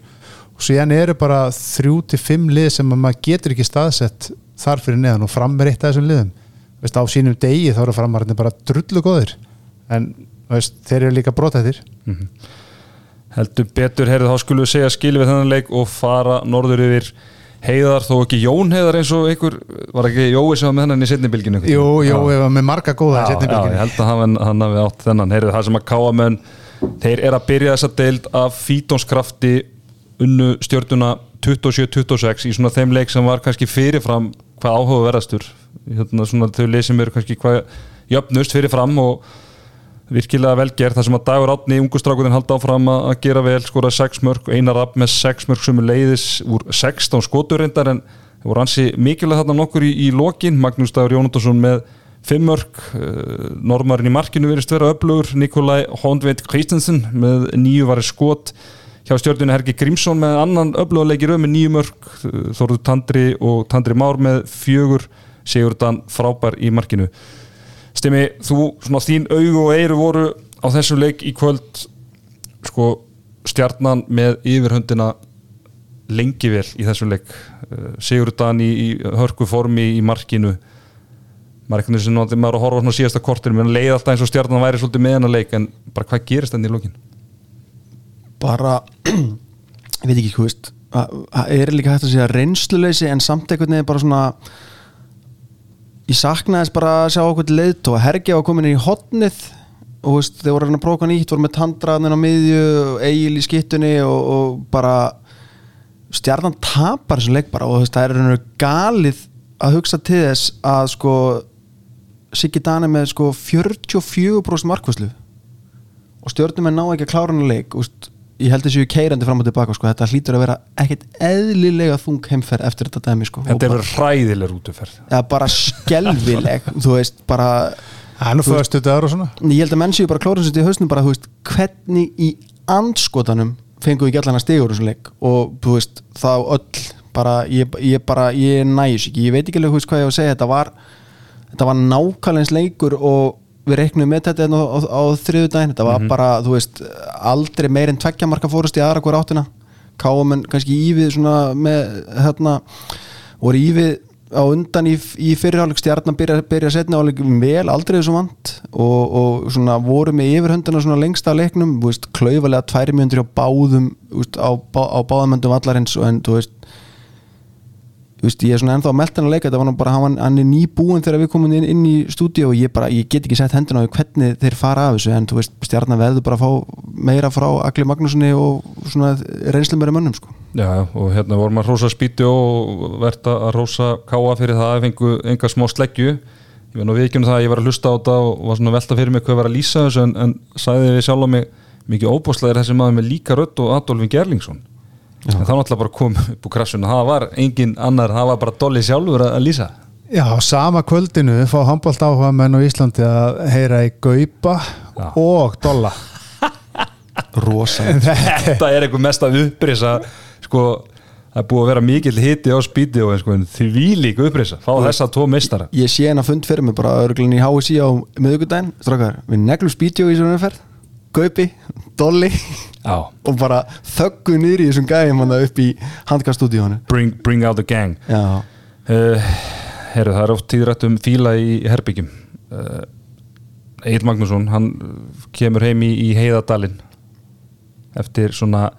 Og síðan eru bara þrjú til fimm lið sem að maður getur ekki staðsett þar fyrir neðan og fram er eitt af þessum liðum veist, á sínum degi þá eru framarinn bara drullu góðir. En veist, þeir eru líka brotættir Heldur betur, heyrðu, þá skulum við segja skilið við þennan leik og fara norður yfir heiðar, þó ekki Jón heiðar eins og einhver, var ekki Jói sem var með hennan í setnibilginu? Jú, ef að með marga góða í já, ég held að hann, hann hafi átt þennan. Heyrðu, það sem að káamenn þeir er að byrja þessa deild af fítónskrafti unnu stjörnuna 27-26 í svona þeim leik sem var kannski fyrirfram hvað áhuga verðastur hérna, svona, þau leysum eru kannski hvað jöfnust fyrirfram og virkilega velgerð þar sem að Dagur Átni ungustrákunin halda áfram að gera vel skora 6 mörg, einar rapp með 6 mörg sem er leiðis úr 16 skoturindar en það voru ansi mikilvæg þarna nokkur í, í lokin, Magnús Dagur Jónatarsson með 5 mörg, uh, Normarinn í markinu verist vera öflugur, Nikolai Hondveit Kristensen með nýju varir skot hjá stjórnunni Hergi Grímsson með annan öfluguleiki röð með nýju mörg Þorður Tandri og Tandri Már með fjögur Sigurdan frábær í markinu. Stimmi, þú, svona þín augu og eiru voru á þessum leik í kvöld sko stjarnan með yfirhöndina lengi vel í þessum leik. Uh, Sigurdan í, í hörku formi í markinu. Maður er að horfa svona síðasta kortinu menn leið alltaf eins og stjarnan væri svolítið með hennar leik en bara hvað gerist enn í lókin? bara *clears throat* ég veit ekki hvað veist að- að er líka hægt að segja reynsluleysi en samt einhvern veginn bara svona ég saknaðist bara að sjá okkur leiðt og Hergi var komin í hotnið og veist, þeir voru að að prófa nýtt voru með tandraðin á miðju eigil í skittunni og, og bara stjarnan tapar þessum leik bara og veist, það er galið að hugsa til þess að sko Siggi Dani með sko 44% markvæslu og stjórnum er ná ekki að klára hann að leik úst, ég held þessu keirandi fram og tilbaka sko. þetta hlýtur að vera ekkert eðlilega þung heimferð eftir þetta dæmi sko. Og Þetta er bara, verið hræðileg útuferð ja, bara skelvileg *laughs* þú veist bara er nú fyrstu dagur og svona. Ég held að menn séu bara klóra sér í hausnum bara þú veist hvernig í andskotanum fengum við að stiga úr þessum leik? Og þú veist þá öll bara ég, ég bara ég næs ekki. Ég veit ekki alveg hvað ég á að segja. Þetta var þetta var nákvæmlega eins leikur og við reiknum með þetta hérna á, á, á þriðu daginn þetta var bara þú veist aldrei meir en tveggja marka fórust í aðra hver áttina. Káum en kannski ívið svona með hérna voru ívið á undan í, í fyrirháleik stjarnan byrja, byrja setna áleik vel aldrei þessu vant. Og, og svona voru með yfirhöndina svona lengst af leiknum þú veist, klaufalega tværi mjöndur á báðum þú veist, á, á báðamöndum vallarins. Og en þú veist veist, ég er svona ennþá hann að leika þetta var nú bara, hann, hann er nýbúinn þegar við komum inn, inn í stúdíu og ég bara, ég get ekki sett hendina á því hvernig þeir fara af þessu en þú veist, stjarnan veður bara að fá meira frá Agli Magnúsinni og svona reynslu meira mönnum sko. Já, og hérna vorum að rósa spýti og verðt að rósa káa fyrir það að fengu enga smá sleggju. Ég var nú viðkjörnum það að ég var að hlusta á þetta og var svona velta fyrir mig hvað var að lýsa þessu en, en sagði við sjálf á mig mikið óbúslegar þessi maður með líka rödd og Adolfin Gerlingsson þá náttúrulega bara kom upp úr krassuna það var engin annar, það var bara Dolly sjálfur að, að lýsa. Já, sama kvöldinu fá handbólt áhuga menn á Íslandi að heyra í Gaupa Já. og Dolla. *laughs* Rosa. *laughs* Þetta er eitthvað mest að upprisa sko, það er búið að vera mikill hiti á spýti og sko, því vílík upprisa, fá þessa tvo meistara. ég sé hennar fund fyrir mig bara örglun í HSI á miðugudaginn, strákar, við neglum spítjó í svona umferð, Gaupi Dolly Já, og bara þöggu niður í þessum gæðum upp í handkastúdíónu bring, bring out the gang. Uh, Herru, það er oft tíðrætt um fíla í herbyggjum uh, Egil Magnússon hann kemur heim í, í heiðadalinn eftir svona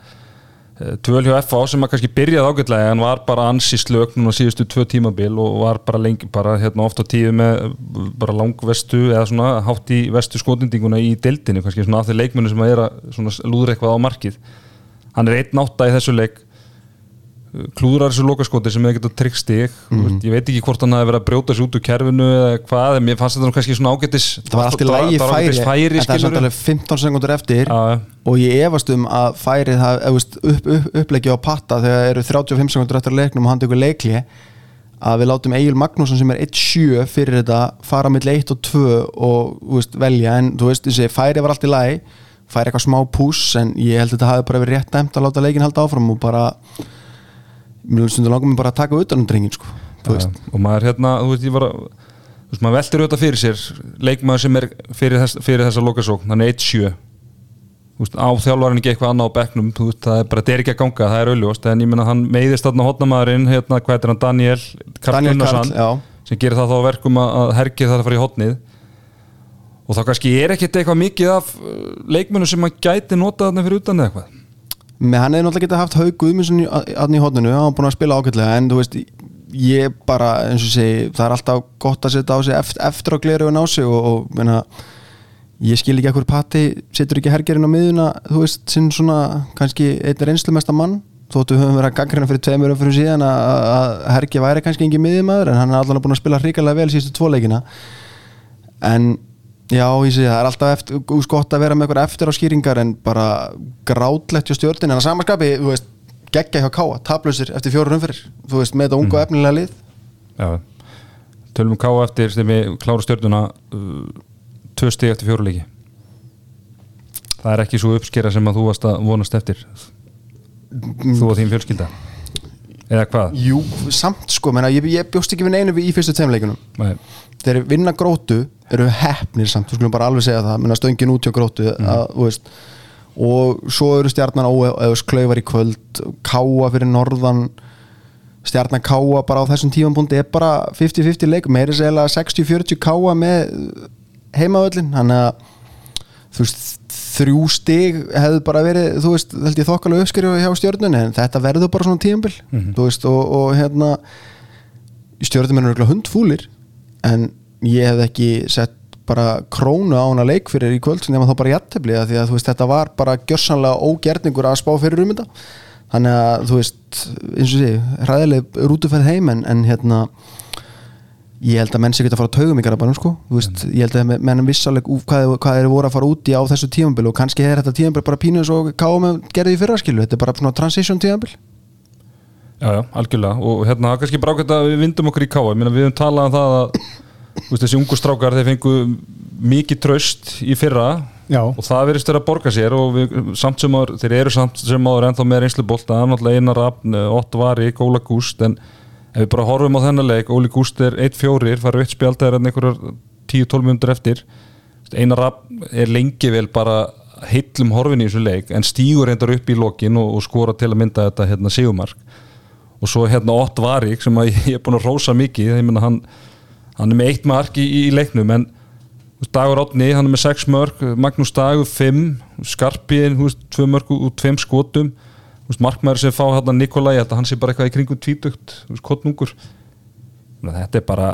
tvöl hjá FA sem að kannski byrjaði ágætlega en var bara ansi slök núna síðustu tvö tímabil og var bara lengi bara hérna oft á tíu með uh, bara langvestu eða svona hátt í vestu skotendinguna í deildinu kannski svona af þeir leikmennu sem að er að lúður eitthvað á markið. Hann er einn átta í þessu leik klúðrar þessu lokaskoti sem hefði getað tryggt stig. Mm ég veit ekki hvort hann hefði verið að brjóta sér út úr kerfinu eða hvað, en mér fannst þetta nú kannski svona ágættis það var allt í lægi það færi, færi en það er samt alveg 15 sekundur eftir. Já. og ég efast um að færið það, upp, upp, upplegi á patta þegar eru 35 sekundur eftir að leiknum og hann tekur leikli að við látum Egil Magnússon sem er 1-7 fyrir þetta fara mill 1 og 2 og veist, velja. En þú veist, þessi færið var allt í lagi. Færi eitthvað smá pús en ég held að þetta hafi bara verið rétt dæmt að láta leikin halda áfram og bara mér stundur langar mig bara að taka utan um drengin sko, Já, og maður hérna, þú veist, ég var að þú veist, maður veltur auðvitað fyrir sér leikmaður sem er fyrir, þess, fyrir þessa lokasókn hann er 1-7 Þú veist, á þjálfarinn ekki eitthvað annað á bekknum þú veist, það er bara, er ekki að ganga, það er auðljóst en ég meina hann meiðist þarna hotnamaðurinn hérna, hvað er hann, Daniel Karl sem gerir það þá verkum að- hergir það að fara í hotnið. Og þá kannski er ekkert eitthvað mikið af uh, leikmönnum sem maður gæti notað þarna fyrir utan eitthvað með hann hefði náttúrulega getað haft Haug Guðmundsson í- aðn í hodninu, hann var búin að spila ágætlega en þú veist, ég bara eins og segi, það er alltaf gott að setja á sig eftir, eftir á gleru en á sig og, og menna, ég skil ekki ekkur patti setur ekki hergerinn á miðuna þú veist, sinn svona, kannski einn reynslumesta mann, þóttu höfum verið að gangrina fyrir tveimur fyrir síðan að, hergi væri kannski engin miðjumæður, en hann er allavega búin að spila hrikalega vel síðustu tvo leikina. En Já, ég segi það er alltaf eftir, gott að vera með eitthvað eftir á skýringar en bara grátlegt hjá stjórnin en að samanskapi, þú veist, geggja hjá Káa taplausir eftir fjóru umfyrir þú veist, með þetta unga og efnilega lið. Já, tölum við káa eftir sem við klára stjörnuna uh, tvö stig eftir fjóruleiki það er ekki svo uppskera sem að þú varst að vonast eftir. Þú og þín fjölskylda eða hvað? Jú, samt sko, menna, ég, ég bjóst ekki við neinu við í fyrstu tveimleikunum Nei. þeir vinna grótu eru hefnir samt, þú skulum bara alveg segja það menna stöngin út hjá grótu að, þú veist, og svo eru stjarnan óeðs klauvar í kvöld káa fyrir norðan stjarnan káa bara á þessum tífampunkti er bara 50-50 leik meiri segla 60-40 káa með heimaöllin þannig að þú veist, þrjú stig hefði bara verið, þú veist, held ég þokkalega uppskrifu hjá stjörnunni, en þetta verður bara svona tímambil, þú veist, og, og hérna stjörnum er hundfúlir en ég hef ekki sett bara krónu á hana leik fyrir í kvöld sem nema þá bara jættefli því að þú veist, þetta var bara gjörsanlega ógerningur að spá fyrir um þetta. Þannig að þú veist, eins og sé hræðileg rútuferð heim en, en hérna ég held að menn sé geta að fara að taugum í garabanum sko, þú veist, ég held að menn vissaleg hvað, hvað er voru að fara út í á þessu tímambil og kannski er þetta tímambil bara pínu eins og KM gerði í fyrra skilu, þetta er bara svona transition tímambil Já, já, algjörlega. Og hérna, kannski brákvæmt að við vindum okkur í káa við höfum talað um það að þú veist, þessi ungu strákar, þeir fengu mikið tröst í fyrra. Já. og það verðist þeirra að borga sér og við, samt sem áður, þeir eru samt sem áður ennþá með en ef við bara horfum á þennan leik, Óli Gúst er 1-4, farið eitt spjald þegar hann einhverjar 10-12 minnur eftir. Einar Rafn er lengi vel bara heillum horfin í þessu leik en stígur reyndar upp í lokin og, og skora til að mynda þetta hérna, sigumark og svo hérna Ott Varik sem *laughs* ég er búin að rósa mikið ég meina hann, hann er með eitt mark í, í leiknum en Dagur Otni, hann er með 6 mörg Magnús Dagur 5 Skarpíðin, 2 mörg út 5 skotum markmaður sem fá hérna Nikolai, hann sé bara eitthvað í kringum tvítugt, kottnungur þetta er bara,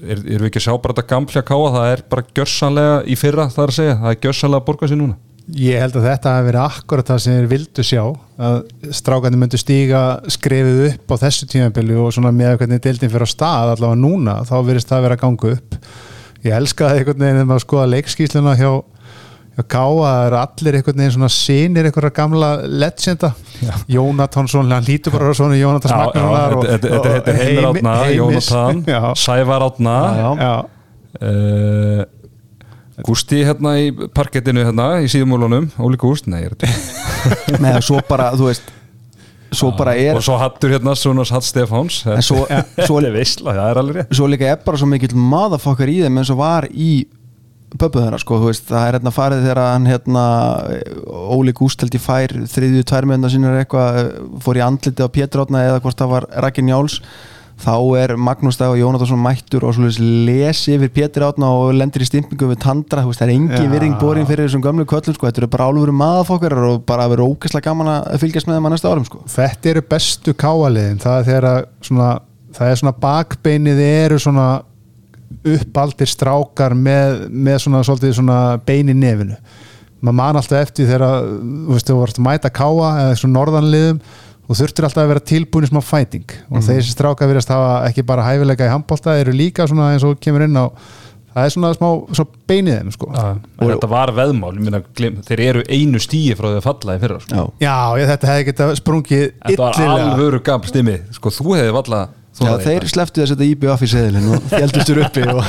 er, erum við ekki að sjá bara þetta gamla káa, það er bara gjörsanlega í fyrra, það er að segja, það er gjörsanlega að borga sér núna. Ég held að þetta hafi verið akkurat það sem þeir vildu sjá að strákandi myndu stíga skrefið upp á þessu tímabili og svona með hvernig deildin fyrir á stað allavega núna, þá verðist það að vera að ganga upp. Ég elska það einhvern veginn þegar maður skoða leikskísluna hjá Káa, eru allir einhvern veginn svona sinir einhverja gamla legenda. Jónatansson, hann lítur bara á svona já, Magnarar og- þetta- þetta og- þetta er Heimir Heimi- Átna, Já, Sævar Átna uh, Gústi hérna í parkettinu hérna í síðumólunum, Óli Gúst, nei, er að *laughs* svo bara, þú veist svo bara er og svo hattur hérna Sónas Hatt Stefáns. En svo, *laughs* svo, er það er alveg rétt. svo líka er bara svo mikill maðafokkar í þeim eins og var í pöppu þeirra sko, veist, það er hérna farið þegar hann hérna Óli Gúst held ég fær þriðju tværmjönda sínur eitthvað fór í andliti á Péturátna eða hvort það var Rakin Jáls þá er Magnús Dag og Jónatarsson mættur og lesi yfir Pétur átna og lendir í stimpingu við tandra, veist, það er engin Já. virðing borin fyrir þessum gömlu köllum, sko, þetta eru bara álfur maðafokkar og bara verið ógæslega gaman að fylgjast með þeim að næsta árum, sko Þetta eru bestu káaliðin það er þegar að svona, það er svona bakbeinið eru svona uppaldir strákar með, með svona, svona bein í nefinu. Maður man alltaf eftir þegar að, þú vart að mæta káa eða svona norðanliðum og þurftir alltaf að vera tilbúin í smá fæting. Og þeir sem strákar virðast hafa ekki bara hæfileika í handbólta, eru líka svona eins og kemur inn á það er svona smá svo beinið þeim sko. og þetta var veðmál, meina, glim, þeir eru einu stíi frá því að falla í fyrra sko. Já, Já, ég, þetta hefði getað sprungið þetta var alvöru gaml stimmi. Sko, þú hefði valla Já þeir sleftu að setja IBF í seðilinn og heldustur uppi og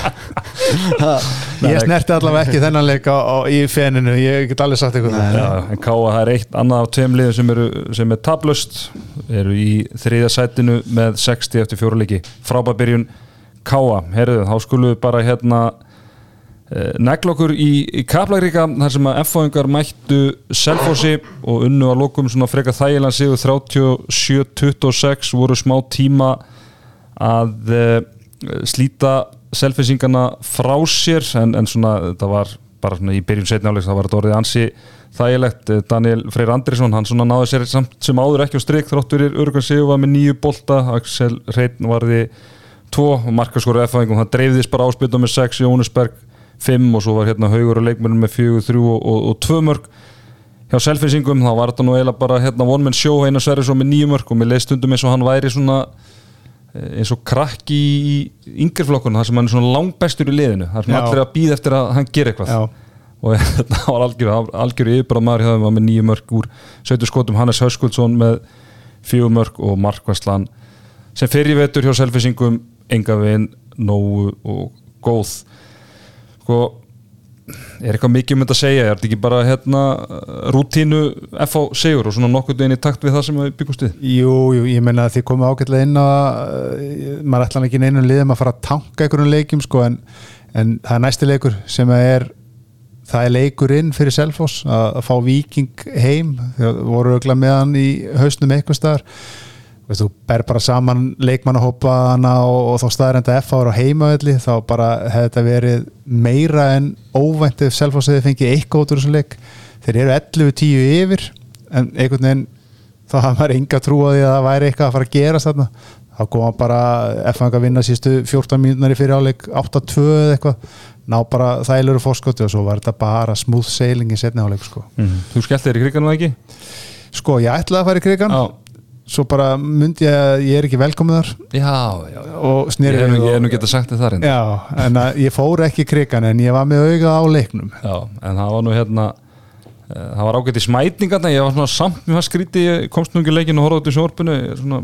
*laughs* Ég snerti allavega ekki þennan leik á, á, í feninu, ég get alveg sagt eitthvað Já, en Káa það er eitt annað af tveim liðum sem, eru, sem er tablust eru í þriðja sætinu með 60 eftir fjóru leiki. Frábærbyrjun Káa, herruðu, þá skulum við bara hérna eh, negla okkur í, í Kaplagríka þar sem að F-fáingar mættu Selfossi og unnu að lokum svona freka þægilega sigur 37-26 voru smá tíma að uh, slíta selfinsingana frá sér en, en svona þetta var bara svona í byrjun setni áleiks það var þetta orðið ansi þægilegt. Eh, Daniel Freyr Andrisson hann svona náði sér samt sem áður ekki á strik þróttur í Örgan Sigur var með nýju bolta. Axel Reitn varði tvo markaskóru F-fæðingum. Það dreifðist bara áspilta með 6 Jónusberg 5 og svo var hérna haugur og leikmennum með 4, 3 og, og, og 2 mörg hjá selfinsingum þá var þetta nú eiginlega bara hérna one man show Einar Sverrisson með nýju mörg og mér leið stundum eins og hann væri svona eh, eins og krakki í yngreflokkurna þar sem hann er svona langbestur í liðinu þar sem Já. allir er að býða eftir að hann gera eitthvað Já. og *laughs* þetta var algjör, algjör yfirbara maður hjá þeim var með nýju mörg úr 17 skotum Hannes Höskuldsson með fjögur mörg og Markvæslan sem fyrir vetur hjá selfisingum enga veginn nógu og góð sko er eitthvað mikið um þetta að segja? Er þetta ekki bara hérna rútínu FH sigur og svona nokkuð veginn í takt við það sem við byggumst við? Jú, jú, ég meina að þið komið ágætlega inn að uh, maður ætla ekki neinu liðum að fara að tanka einhverjum leikjum sko en, en það er næsti leikur sem er það er leikur inn fyrir Selfoss að, að fá Viking heim. Þegar voru ögla með hann í hausnum eitthvað Veist, þú ber bara saman leikmannahópa hana og, og þá staðrenda F ára á heimavelli þá bara hefði þetta verið meira en óvænt ef Selfoss hefði fengið eitthvað út úr þessum leik. Þeir eru 11-10 yfir en einhvern veginn þá hafði maður enga trú á því að það væri eitthvað að fara að gerast þarna. Þá koma bara F að vinna sístu 14 mínúnar í fyrir áleik 8-2 eða eitthvað. Ná bara þælur og fórskoti og svo var þetta bara smooth sailing í setni áleik sko. Þú skellt þér í kriganum það ekki? sko ég ætlaði að fara í krigan Já, svo bara myndi ég að ég er ekki velkomið þar. Já, já, já. og Ég snýri nú, ég hef nú getað sagt þér það reynd Já, en að ég fór ekki krigan en ég var með auga á leiknum. Já, en það var nú hérna eh, það var ágætt í smætningarna ég var svona samt, skrítið ég komst nú ekki í leikinu og horfði út í sjórpunu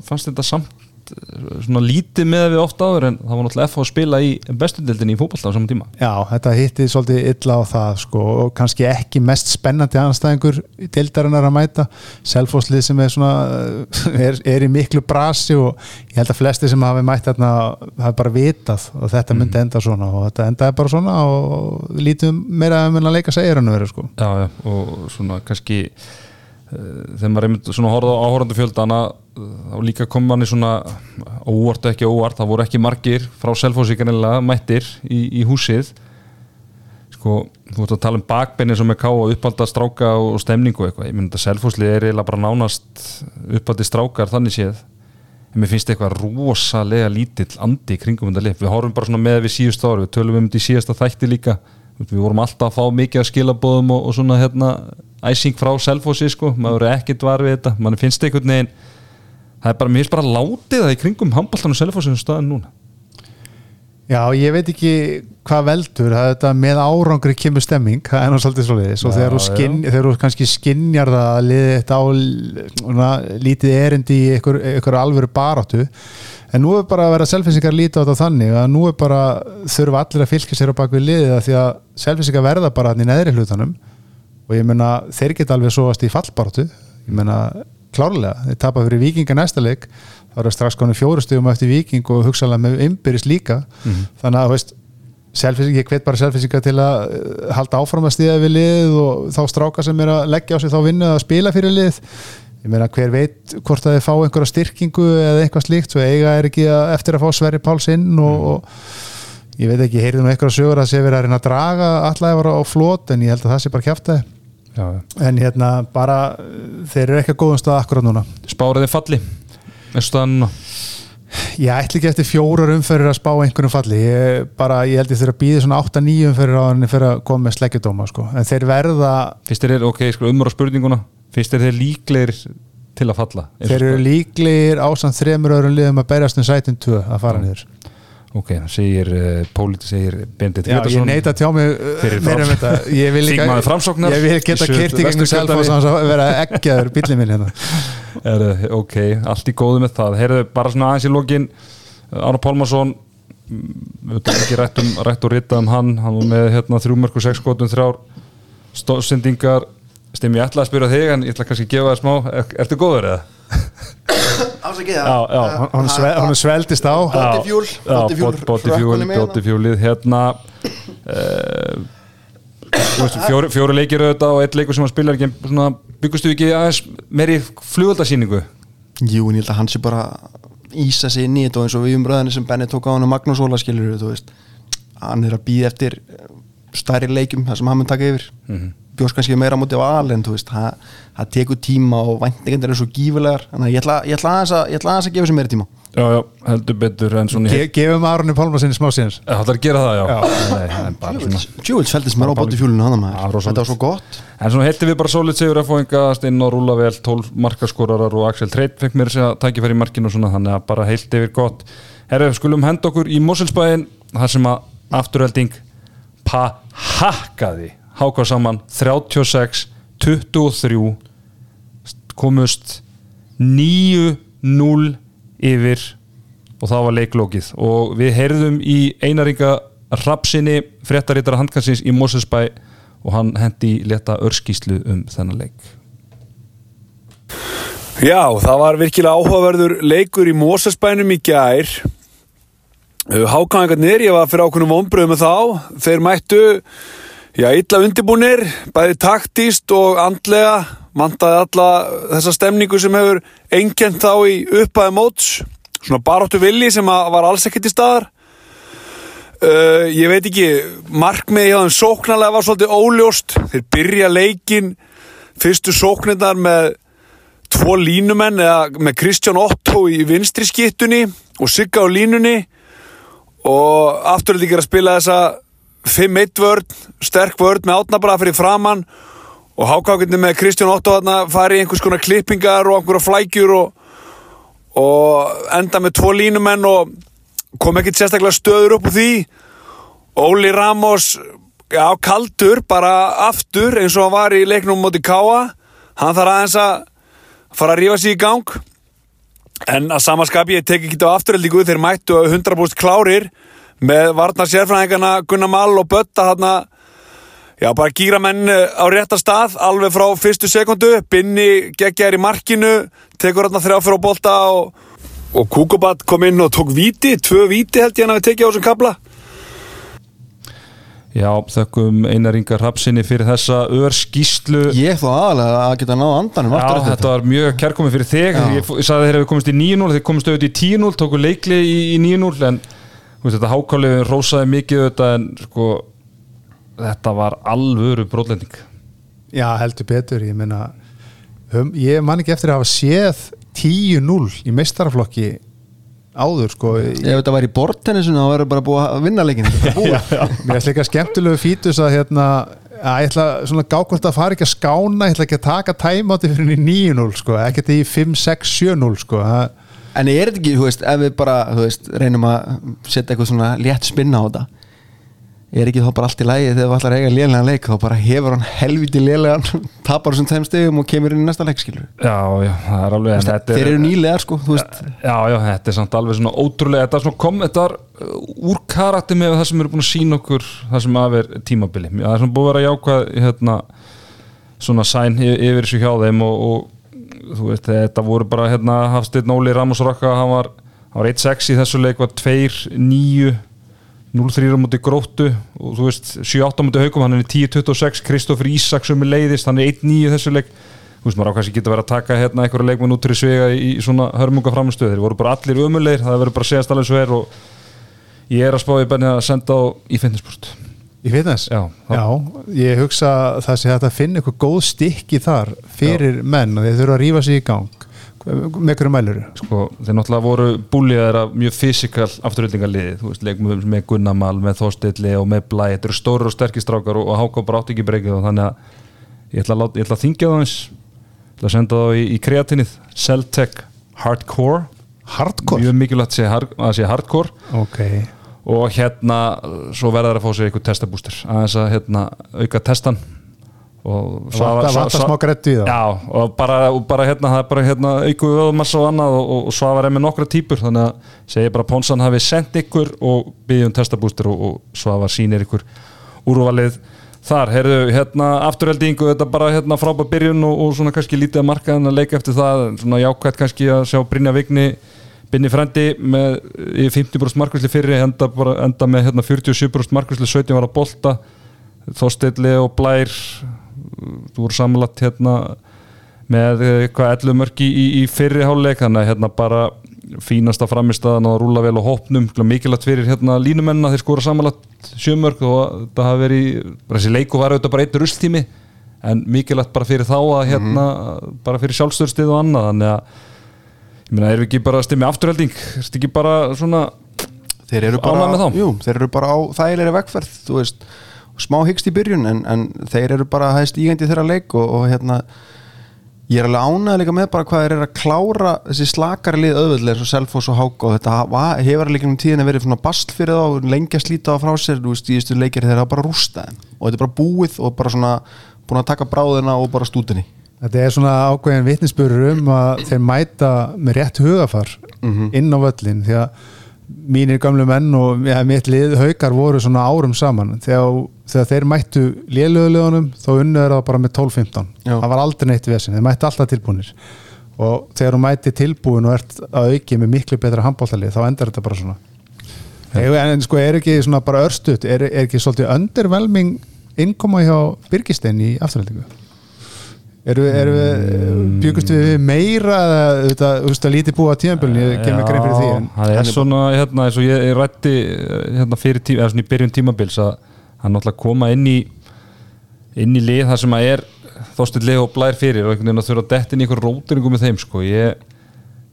fannst þetta samt eh, svona lítið með við oft áður en það var náttúrulega F að spila í bestudildinni í fótballta á saman tíma. Já, þetta hitti svolítið illa á það sko, og kannski ekki mest spennandi anstæðingur deildarinnar að mæta. Selfosslið sem er svona *laughs* er, er í miklu brasi og ég held að flesti sem hafi mætt þarna hafi bara vitað og þetta myndi enda svona og þetta endaði bara svona og lítið meira um að leika segir hann að vera sko. Já, já, og svona kannski þegar maður einmitt svona horfði á áhorandi fjöldana þá líka kom manni svona óvart og ekki óvart, það voru ekki margir frá Selfossi kannilega mættir í, í húsið. Sko, þú ert að tala um bakbenni sem er ká og uppalda stráka og stemningu eitthvað, ég myndi að Selfosslið er eiginlega bara nánast uppaldi strákar þannig séð. En mér finnst eitthvað rosalega lítill andi í kringum þetta lið, við horfum bara svona með við síðust ári, við tölum um þetta í síðasta þætti líka. Við vorum alltaf að fá mikið að skilabóðum og, og svona hérna æsing frá Selfossi sko, maður er ekkert var við þetta. Mann finnst einhvern veginn það er bara, mér finnst bara látið það í kringum handbóltan og Selfossi um staðan núna. Já, ég veit ekki hvað veldur. Það er þetta með árangri kemur stemming. Það er nú svolítið svolítið og þegar þú, skinn, þegar þú kannski skinjar það að liði þetta á svona, lítið erindi í ykkur, ykkur alvöru baráttu. En nú er bara að vera selfinsingar lítið á þetta þannig að nú er bara þurfa allir að fylgja sér á bakvið liðið af því að selfinsingar verða bara hann í neðri hlutanum. Og ég meina þeir geta alveg sóast í fallbaráttu. Ég meina klárlega, þeir tapa fyrir vikinga næsta leik. Þá eru strax konum fjóru stegum eftir viking og hugsaðlega með ymbirist líka. Þannig að veist selfising, ég hvet bara selfisinga til að eh, halda áfram að stíða við lið og þá stráka sem er að leggja á sig þá vinnu að spila fyrir lið. Ég meina hver veit hvort að þið fá einhverja styrkingu eða eitthvað slíkt svo eiga er ekki að, eftir að fá Sverri Páls inn og, og ég veit ekki, nú einhverja sögur að sé verið að reyna að draga allavega á flót en ég held að það sé bara kjæftæði Já, en hérna bara þeir eru ekki að góðum stað akkurat núna. Spáriði falli. Ég ætla ekki eftir fjórar umferðir að spá einhvernum falli. Ég, bara, ég held ég þeirra að býða svona 8-9 umferðir á hann fyrir að koma með sleggjadóma sko. en þeir verða, finnst þér, ok, sko, umur á spurninguna. Finnst þér þeir líklegir til að falla þeir eru líklegir ásamt þremur öðrum liðum að berjast um sætin 2 að fara niður ok, það segir uh, Póliti segir Bendit Já, ég neita tjá mig þetta ég vil, líka, Þingmaður Framsóknar ég vil í geta Suður- kyrti gegnum Vesturkjördæmi. selfos að vera eggjaður bílið minn hérna. Er, ok, allt í góðu með það. Heyrðu, bara svona aðeins í lokin. Ára Pálmarsson við veitum ekki rætt, um, rætt og rita um hann. Hann var með hérna, þrjú mörg og sex skotum þrjár stóðsendingar Stim, ég ætla að spyrja þig en ég ætla kannski að gefa það smá. Er, Ertu góður eða? *coughs* Já, já, hún, sve, hún sveldist á. Hrökkunni með hérna. fjóri, fjóri leikir auðvitað og eitt leikur sem hann spilar ekki svona, byggustu ekki aðeins meiri flugöldasýningu Jú, en ég held að hann sé bara ísa sig inn í þetta og eins og við um röðinni sem Benni tók á hann og Magnús Óla skilur hann er að býða eftir eh, stærri leikjum þar sem hann mun taka yfir. Mm -hmm. Bjóst kannski meira á móti á al en þú veist, það, tekur tíma og væntingendur er svo gífulegar þannig að ég ætla, ég ætla aðeins að, ég ætla aðeins að gefa sér meira tíma. Já, já, heldur betur en svona Ge gefum Aronni Pálmarsinni smá síðans Það ætlar að gera það, já, Nei, það er bara svona Tjúvils fældist mér á bodyfuelinu hann Já, maður þetta var svo gott. En svona heldur við bara sólít segur að fóinga inn og rúla vel 12 markaskorarar og Axel Treit fekk mér að tækifæri í markinu og svona þannig að bara heilt yfir gott. Herru, skulum henda okkur í Moselsbæin þar sem að afturölding pahakkaði háká saman 36 23 komust 9-0 yfir og það var leiklókið og við heyrðum í einaringa Rapsinni fréttaritara handkansins í Mosesbæ og hann hendi leta örskíslu um þennan leik. Já, það var virkilega áhugaverður leikur í Mósesbænum í gær. Hákangarnir, ég var fyrir ákveðnum vonbröðum þá. Þeir mættu já, illa undirbúnir, bæði taktíst og andlega. Mantaði alla þessa stemningu sem hefur einkent þá í uppaði móts. Svona baróttu villi sem var alls ekkert í staðar. Uh, ég veit ekki markmiði hjá þeim sóknarlega var svolítið óljóst. Þeir byrja leikin fyrstu sóknirnar með tvo línumenn eða með Kristján Otto í vinstri skittunni og Sigga á línunni. Og afturlega ekki að spila þessa 5-1 vörd, sterk vörd með átnabra fyrir framann og hákákindi með Kristján Otto þarna fari í einhvers konar klippingar og einhverja flækjur og, og enda með tvo línumenn og kom ekkert sérstaklega stöður upp úr því. Óli Ramos já, kaldur, bara aftur eins og hann var í leiknum móti Káa hann þarf aðeins að fara að rífa sig í gang. En að samaskapi ég tek ekki á afturheldingu þeir mættu 100% klárir með varnar sérfræðingarna Gunnar Mall og Bötta þarna. Já bara gýra menn á rétta stað alveg frá fyrstu sekundu Binni geggjar í markinu tekur þarna þrjá fyrir á bolta og, og Kukubat kom inn og tók víti tvö víti held ég hann að við tekið á þessum kabla Já, þökkum Einar Ingar Rapsinni fyrir þessa örskíslu Ég þó aðalega að geta náða andanum Já, aftur eftir þetta var mjög kærkomið fyrir þig. Já. ég, ég sagði þeir hefur komist í 9-0 þeir komist auðvitað í 10-0, tóku leikli í, í 9-0 en veist, þetta hákáli rósaði mikið auðvitað en sko þetta var alvöru brotlending Já, heldur betur, ég meina um, ég man ekki eftir að hafa séð 10-0 í meistaraflokki áður sko Ef þetta var í bortennisuna þá verður bara búið að vinna leikin Þetta *laughs* búið. Mér er líka skemmtilegu fítus að hérna að ég ætla svona gákvöld að fara ekki að skána ég ætla ekki að taka tæmáti fyrir henni 9-0 sko, ekkert í 5-6-7-0 sko, það En er þetta ekki, þú veist, ef við bara veist, reynum að setja eitthvað svona létt spinna á þetta er ekki þá bara allt í lægi þegar við ætlar að eiga lélegan leik þá bara hefur hann helviti lélegan *laughs* tapar þessum tveim stegum og kemur inn í næsta leik skilur Já, já, það er alveg þetta Þeir eru nýlegar sko, þú veist. Já, já, þetta er samt alveg svona ótrúlega þetta er svona kom, þetta er uh, úr karakter með það sem eru búin að sína okkur það sem af er tímabili það er svona búið að vera jákvæð hérna, svona sæn yfir þessu hjá þeim og, og þú veist, þetta voru bara hérna, Hafsteinn Óli Ramos Raka hann var, var 1-6 í þessu leik var 2-9 0-3 á múti gróttu og þú veist 7-8 á múti haugum, hann er í 10-26 Kristoffer Ísak sem er leiðist, hann er 1-9 í þessu leik. Þú veist maður á kannski geta verið að taka hérna einhverja leikmenn út til svega í svona hörmunga framstöð þeir voru bara allir ömulegir, það verður bara segast alveg svo er og ég er að spá í benni að senda á í fitnessport Í fitness? Já, Já, ég hugsa að það sé að finna eitthvað góð stykki þar fyrir menn og þeir þurfa að rífa sig í gang. Með hverju mælur sko, þeir náttúrulega voru búliðar af mjög fysikal afturhildingarliði, þú veist, leikum með, Gunnamal, með Þórstilli og með Blæ þetta eru stórir og sterkir strákar og, og Háká bara átti ekki breykið og þannig að ég ætla að, ég ætla að þingja það eins ég ætla að senda það í, í kreatinnið Celtec Hardcore. Hardcore? mjög mikilvægt að sé Hardcore. Ok, og hérna svo verða þær að fá sér eitthvað testabúster aðeins að hérna, auka testan. Og það. bara, hérna, það bara auku vöðumassa og annað og, og, er með nokkra típur þannig að segja bara að Pónsan hafi sendt ykkur og byggjum testabúster og, og Svavar sýnir ykkur úrvalið þar, heyrðu, hérna afturheldingu, þetta bara hérna frábæð byrjun og, og svona kannski lítið að marka en að leika eftir það, svona jákvæmt kannski að sjá Brynja Vigni Binni Frendi með í 50% markvæsli fyrir enda, bara, enda með hérna, 47% markvæsli 17 var að bolta. Þóstilli og Blær þú voru samanlagt hérna með eh, eitthvað 11 mörki í, í fyrri háluleik þannig að hérna bara fínasta framistaðan og rúla vel á hópnum. Mikilvægt fyrir hérna línumenna þeir skora samanlagt sjömörk og það hafi verið þessi leiku var auðvitað bara einn rulltími en mikilvægt bara fyrir þá að hérna bara fyrir sjálfstörstið og annað. Þannig að ég meina erum við ekki bara að stimmi afturhelding? Er þetta ekki bara svona Þeir eru bara, Ánægð með þá? jú, þeir eru bara á þægilegri vegferð þú veist, smá hyggst í byrjun en, en þeir eru bara hægst ígændi þeirra leik og, og hérna ég er alveg ánægð líka með bara hvað þeir eru að klára þessi slakari lið auðvöldlega eins og Selfoss og Hák og þetta hafa- hefur líka um tíðin að verið svona bast fyrir þá lengi að slíta á frá sér þú veist, í þessu leikir þeir hafa bara rústa þeim. Og þetta er bara búið og bara svona búin að taka bráðina og bara stútinni Þetta er svona ákveðin vitnisspurur um að þeir mæta með rétt hugafar inn á völlin því að mínir gamlu menn og ja, mitt lið haukar voru svona árum saman. Þegar, þegar þeir mættu lélögulegunum þá unnu er það bara með 12-15 Já. það var aldrei neitt vesin, þeir mættu alltaf tilbúinir og þegar þú mætti tilbúin og ert að auki með miklu betra handbóltalið þá endar þetta bara svona. En, en sko er ekki svona bara örstuð er, er ekki svolítið underwhelming innkoma hjá Birgistein í afturhaldingu Erum við, erum við byggust við meira eða þetta, þú veist að lítið búa tíðanbjörn ég kem ekki grein fyrir því en það er svona hérna eins og ég, ég rætti eh, hérna fyrir tíma, eða svona í byrjun tímabils að hann náttúrulega koma inn í inn í lið þar sem að er þóstill lið og blær fyrir og einhvern veginn að þurfa að detta inn í einhver rótiringu með þeim sko. Ég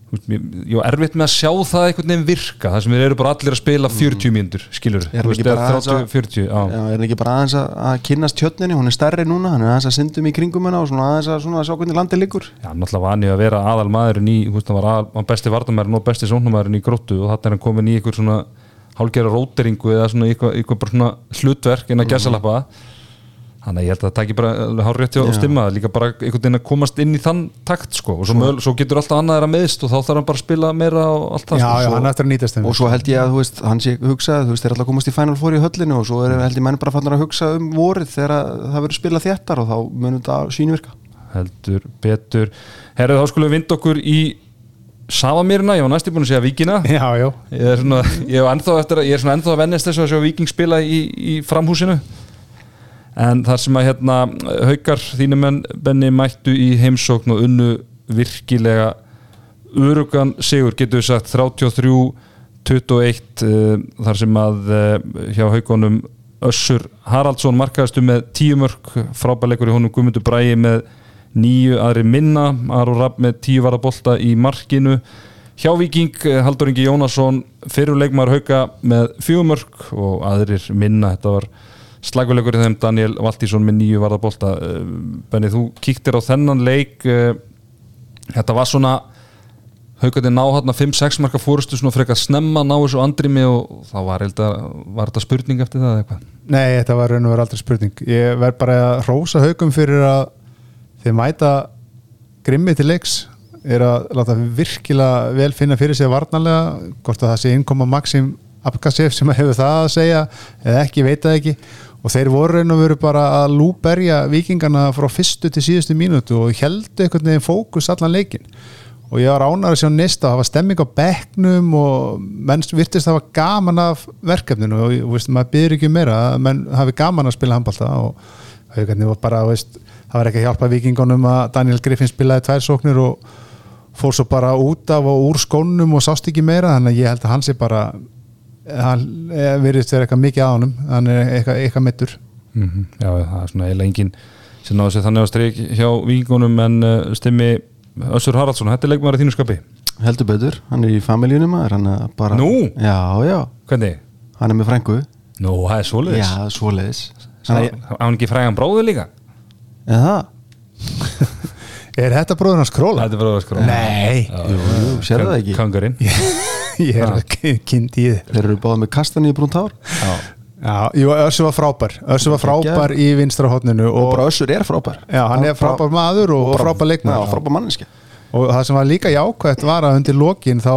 ég, var erfitt með að sjá það einhvern veginn virka þar sem við eru bara allir að spila 40 mínútur skilur, Er hann ekki bara aðeins að- 40, já. Já, hann ekki bara aðeins að, að kynnast tjötninni, hún er stærri núna, hann er aðeins að syndum í kringum hennar og svona aðeins að, svona að sjá hvernig landið liggur. Já, náttúrulega vanið að vera aðal maðurinn í, hann var aðal, hann besti vardamæðurinn og besti sóknumæðurinn í gróttu og þetta er hann komin í einhver svona hálgera róteringu eða svona eitthvað, eitthvað bara svona hlutverk inn að gæsalappa þannig að ég held að það taki bara hár rétti á stimma, líka bara einhvern veginn að komast inn í þann takt sko. Og svo, möl, svo getur alltaf annað þeirra meðst og þá þarf hann bara að spila meira og allt það já, sko. að þeim. Og svo held ég að, veist, hann sé hugsað, þú veist, þeir ætla að komast í Final Four í höllinu og svo er, held ég menn bara fannar að hugsa um vorið þegar að það verður spilað þéttar og þá munum þetta sínvirka. heldur betur. Herðu þá skulum við vinda okkur í Savamýrina, ég var næstu búin að segja Víkina. Já, já, ég er svona, ég er ennþá að ég er svona ennþá að vennast þessu að sjá Víking spila í, í framhúsinu en þar sem að hérna haukar þínum menn Benni mættu í heimsókn og unnu virkilega örugan sigur, getur við sagt 33-21 uh, þar sem að uh, hjá haukonum Össur Haraldsson markaðistu með tíu mörg frábæleikur í honum Guðmundur Bræi með nýju aðri minna Aron Rapp með tíu varabolta í markinu. Hjá Viking eh, Haldur Ingi Jónasson fyrirleikmar hauka með fjögumörk og aðrir minna þetta var slaguleikur í þeim Daniel Valtísson með nýju varabolta Benni þú kíktir á þennan leik eh, þetta var svona haugandi ná hérna 5-6 marka fórustu svona frekar snemma ná þessu andrimi og þá var, að, var þetta spurning eftir það eitthvað? Nei, þetta var raun og verið aldrei spurning. Ég verð bara að rósa haugum fyrir að þeir mæta grimmi til leiks er að láta virkilega vel finna fyrir sig varnarlega, hvort að það sé innkoma Maxim Abkasef sem hefur það að segja eða ekki, veit það ekki og þeir voru raun og veru bara að lúberja vikingarna frá fyrstu til síðustu mínútu og heldu einhvern veginn fókus allan leikin og ég var ánar að sjá nýsta það var stemming á bekknum og menn virtist það var gaman af verkefninu. Og þú veist, maður byrður ekki um meira menn hafi gaman að spila handbalta og haugarnir var bara, veist, það var ekki að hjálpa vikingunum að Daniel Griffin spilaði tvær sóknir og fór svo bara út af og úr skónum og sást ekki meira. Þannig að ég held að hann sé bara hann eh, virðist vera eitthvað mikið á honum hann er eitthvað, eitthvað mittur mm Já, það er svona eiginlega engin sem náðu sér þannig á streik hjá vikingunum en uh, stimmi Össur Haraldsson, þetta er leikmaður í þínu skapi Heldur betur, hann er í hann er bara... Nú? Já, já, Hvernig? hann er með frængu. Nú, það er svoleiðis Já, svoleiðis. Hann ekki frægan bróður líka? Eða það? *laughs* Er þetta bróður hans króla? Þetta er bróður sko Nei, Jú, jú, sér það ekki? Kangurinn. *laughs* Ég er kynnt í þið Þeir eru báða með kastaní í brúnt hár. Já, jú, Össu var frábær. Össu var frábær í vinstra hotninu Og og, bara Össur er frábær. já, hann er frábær maður og, og frábær Já, leikmaður frábær manneski. og það sem var líka jákvæmt var að undir lokin þá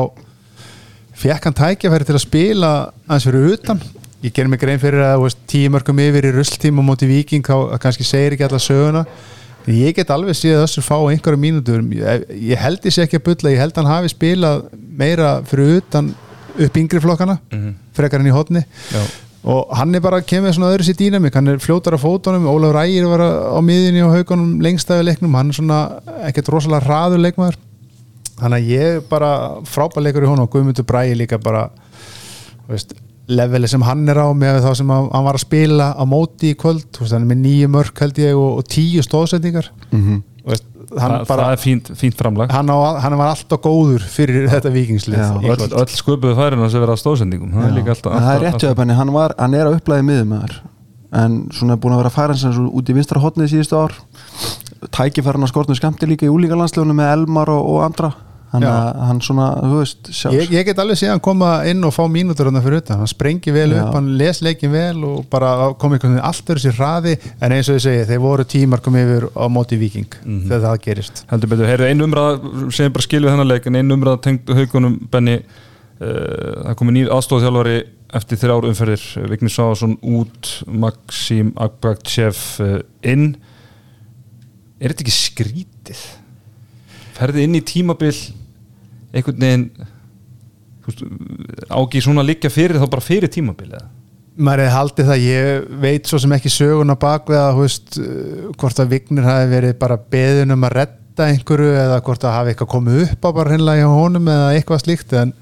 fekk hann tækjafæri til að spila aðeins fyrir utan. Ég ger mig grein fyrir að þú veist, tíu mörgum yfir í rusltíma móti viking þá kannski segir ekki alla söguna ég get alveg séð þessu fá einhverju mínútur. Ég, ég held þessi ekki að bulla ég held hann hafi spilað meira fyrir utan upp yngri flokkana frekar enn í hotni Já. og hann er bara kemur svona öðru sér dýnamik hann er fljótar á fótunum, Ólafur Ægir var á miðinni og haugunum lengstæðu leiknum. Hann er svona ekkert rosalega hraður leikmaður. Þannig að ég er bara frábær leikur í honum og Guðmundur Bræði líka bara veist, leveli sem hann er á með þá sem hann hann var að spila á móti í kvöld. Hann er með nýju mörk held ég og, og tíu stóðsendingar mm veist, hann, það, bara, það er fínt, fínt framlag. Hann, á, hann var alltaf góður fyrir þetta vikingslið Já. öll, öll sköpuðu færin að vera á stóðsendingum það er líka alltaf, er alltaf, rétt hjá henni, hann, var, hann er á upplæði miðum en svona búin að vera færa hans út í vinstra hotnið síðustu ár. Tækifæran að skortinu skamti líka í úlíkalandslegunum með Elmar og, og andra hann, hann svona, þú veist ég, ég get alveg séð hann koma inn og fá mínútur hann fyrir utan, hann sprengi vel Já. upp hann les leikin vel og bara kom einhvern veginn allt verið sér hraði. En eins og ég segi, þeir voru tímar komið yfir á móti viking þegar það gerist. Heldur betur, heyrðu ein umræða sem bara skilur þennan leik en ein umræða tengt haugunum Benni uh, það komið nýr aðstofþjálfari eftir þrjár umferðir. Vignis Sáðarsson út Maxim Agbakchev uh, inn. Er þetta ekki skrítið? Ferði inn í tímabil einhvern veginn þú veist, á ekki svona liggja fyrir þá bara fyrir tímabil eða? Maður hefði haldið það, ég veit svo sem ekki söguna bak við að hú veist, uh, hvort að Vignir hafi verið bara beðin um að redda einhverju eða hvort að hafi eitthvað komið upp á bara hreinlega hjá honum eða eitthvað slíkt en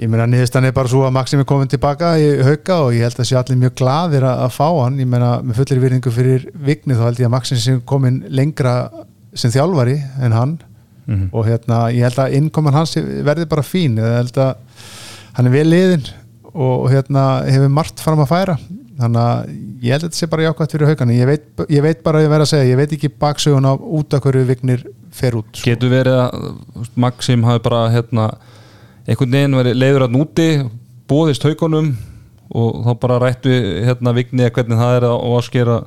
ég meina niðurstan er bara svo að Maxim er komin tilbaka í hauka og ég held að sé allir mjög gladir að, að fá hann, ég meina með fullir virðingu fyrir Vignir þá held ég að Maxim sé komin lengra sem þjálfari en hann og hérna ég held að innkoman hans verði bara fín, ég held að hann er vel liðin og hérna hefur margt fram að færa þannig að ég held að þetta sé bara jákvæmt fyrir haugana ég ég veit bara að ég verð að segja ég veit ekki baksögun á út af hverju vignir fer út sko. getur verið að Maxim hafi bara hérna, einhvern veginn verið leiður að núti bóðist haugunum og þá bara rættu hérna Vigni að hvernig það er að áskera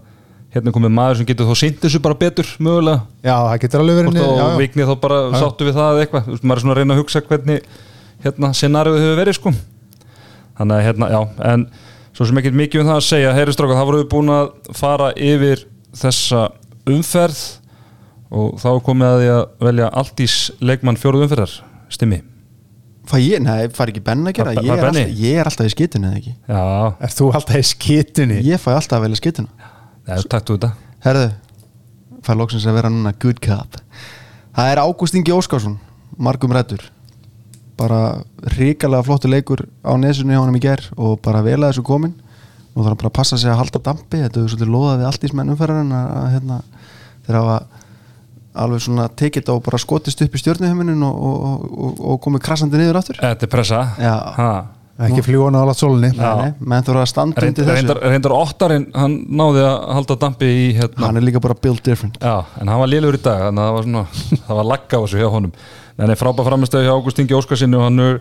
hérna komið maður sem getur þá sýnt þessu bara betur mögulega. Já, það getur alveg verið og já. Vigni þá bara Já. sáttu við það eða eitthvað, maður er svona að reyna að hugsa hvernig hérna scenarið hefur verið sko. Þannig að hérna, já, en svo sem ekkert mikið um það að segja, heyri stráka, það voru við búin að fara yfir þessa umferð og þá er komið að því að velja alltís leikmann fjóruð umferðar, stimmi? Fæ ég? Nei, fær ekki Benn að gera? Ég er, alltaf, ég er alltaf í skitinu eða ekki? Já, Er þú alltaf í skitunni? Ég fæ alltaf að velja skitinu það er taktu þetta. Herðu, fær loksins að vera núna good cop. Það er Ágúst Ingi Óskarsson Margum rættur. Bara ríkalega flottu leikur á nesunni hjá honum í ger og bara vel að þessu komin Nú þarf hann bara að passa sig að halda dampi. Þetta er svolítið loðað við allt í smenn umferðarinn að, að hérna, þeir hafa alveg svona tekið þetta og bara skotist upp í stjórnuhuminin og, og, og, og komið krassandi niður aftur. Þetta er pressa. Já. ha. Ekki sólni Nei, nei, menn þurfa að standa Reynd, undir þessu. reyndar, óttarinn, hann náði að halda dampi í hérna Hann er líka bara built different. Já, en hann var liðlegur í dag það var svona, það var lagga á þessu hjá honum. En það er frábæð framistöð hjá Ágúst Ingi Óskarsinni og hann er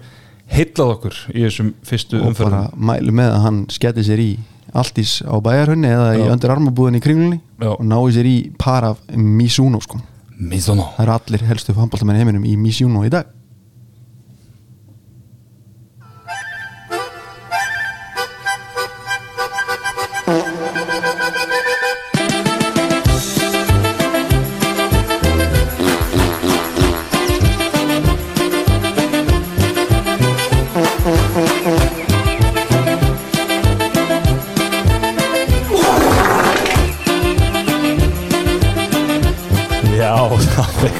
heitlað okkur í þessum fyrstu og bara mælu með að hann sketi sér í alltís á bæjarhunni eða í Já. öndir armabúðinni í kringlunni Já. og nái sér í par af Mizuno sko. Mizuno. Það eru allir helstu handbóltamenn í heiminum í Mizuno í dag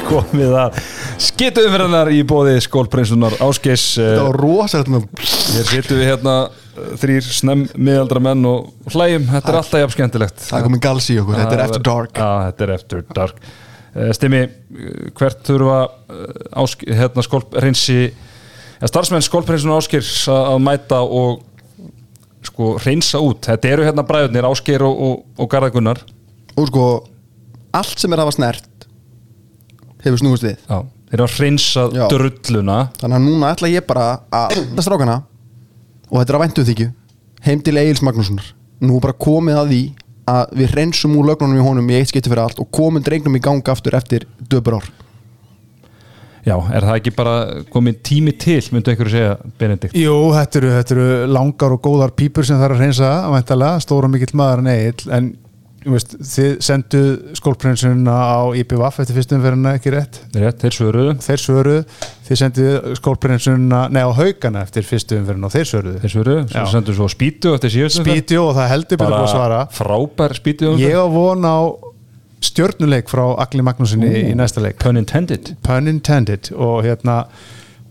komið að skitu umferðanar í bóði skólprinsunar Ásgeis það var rosalegt með Hér situm við hérna eh, þrýr snemm miðaldra menn og hlægjum, þetta er alltaf jafn skemmtilegt. það komið gals í okkur, þetta er After Dark. Já, þetta er After Dark. Eh, Stimmi, eh, hvert þurfa eh, hérna skólp reynsi ja, starfsmenn skólprinsunar Ásgeirs að mæta og sko reynsa út? Þetta eru hérna bræðurnir Ásgeir og, og, og Garðagunnar og sko, allt sem er að hafa snert hefur snúist við Já, þeir eru að reynsa Já. drulluna þannig að núna ætla ég bara að það strákana og þetta er að væntu þykju heim til Egil's Magnússonar nú er bara komið að því að við reynsum úr lögnunum í honum í eitt skipti fyrir allt og komum drengnum í gang aftur eftir döpur ár Já, er það ekki bara komið tími til, myndu einhverju segja Benedikt? Jú, þetta eru, þetta eru langar og góðar pípur sem það er að reynsa væntalega, stóra mikill maður en eill en veist, þið sendu skólprinsunna á IPVF eftir fyrstum umferðina ekki rétt? Rétt, þeir svöruðu. Þeir svöruðu, þið sendu skólprinsunna, nei á haugana eftir fyrstu umferðina og þeir svöruðu. Þeir svöruðu, svo Já. sendu svo spýtu eftir síðustu umferð. spýtjó og það heldur búið að svara. Frábær spýtu ég á von á stjörnuleik frá Agli Magnúsinni í næsta leik. Pun intended. Pun intended. Og hérna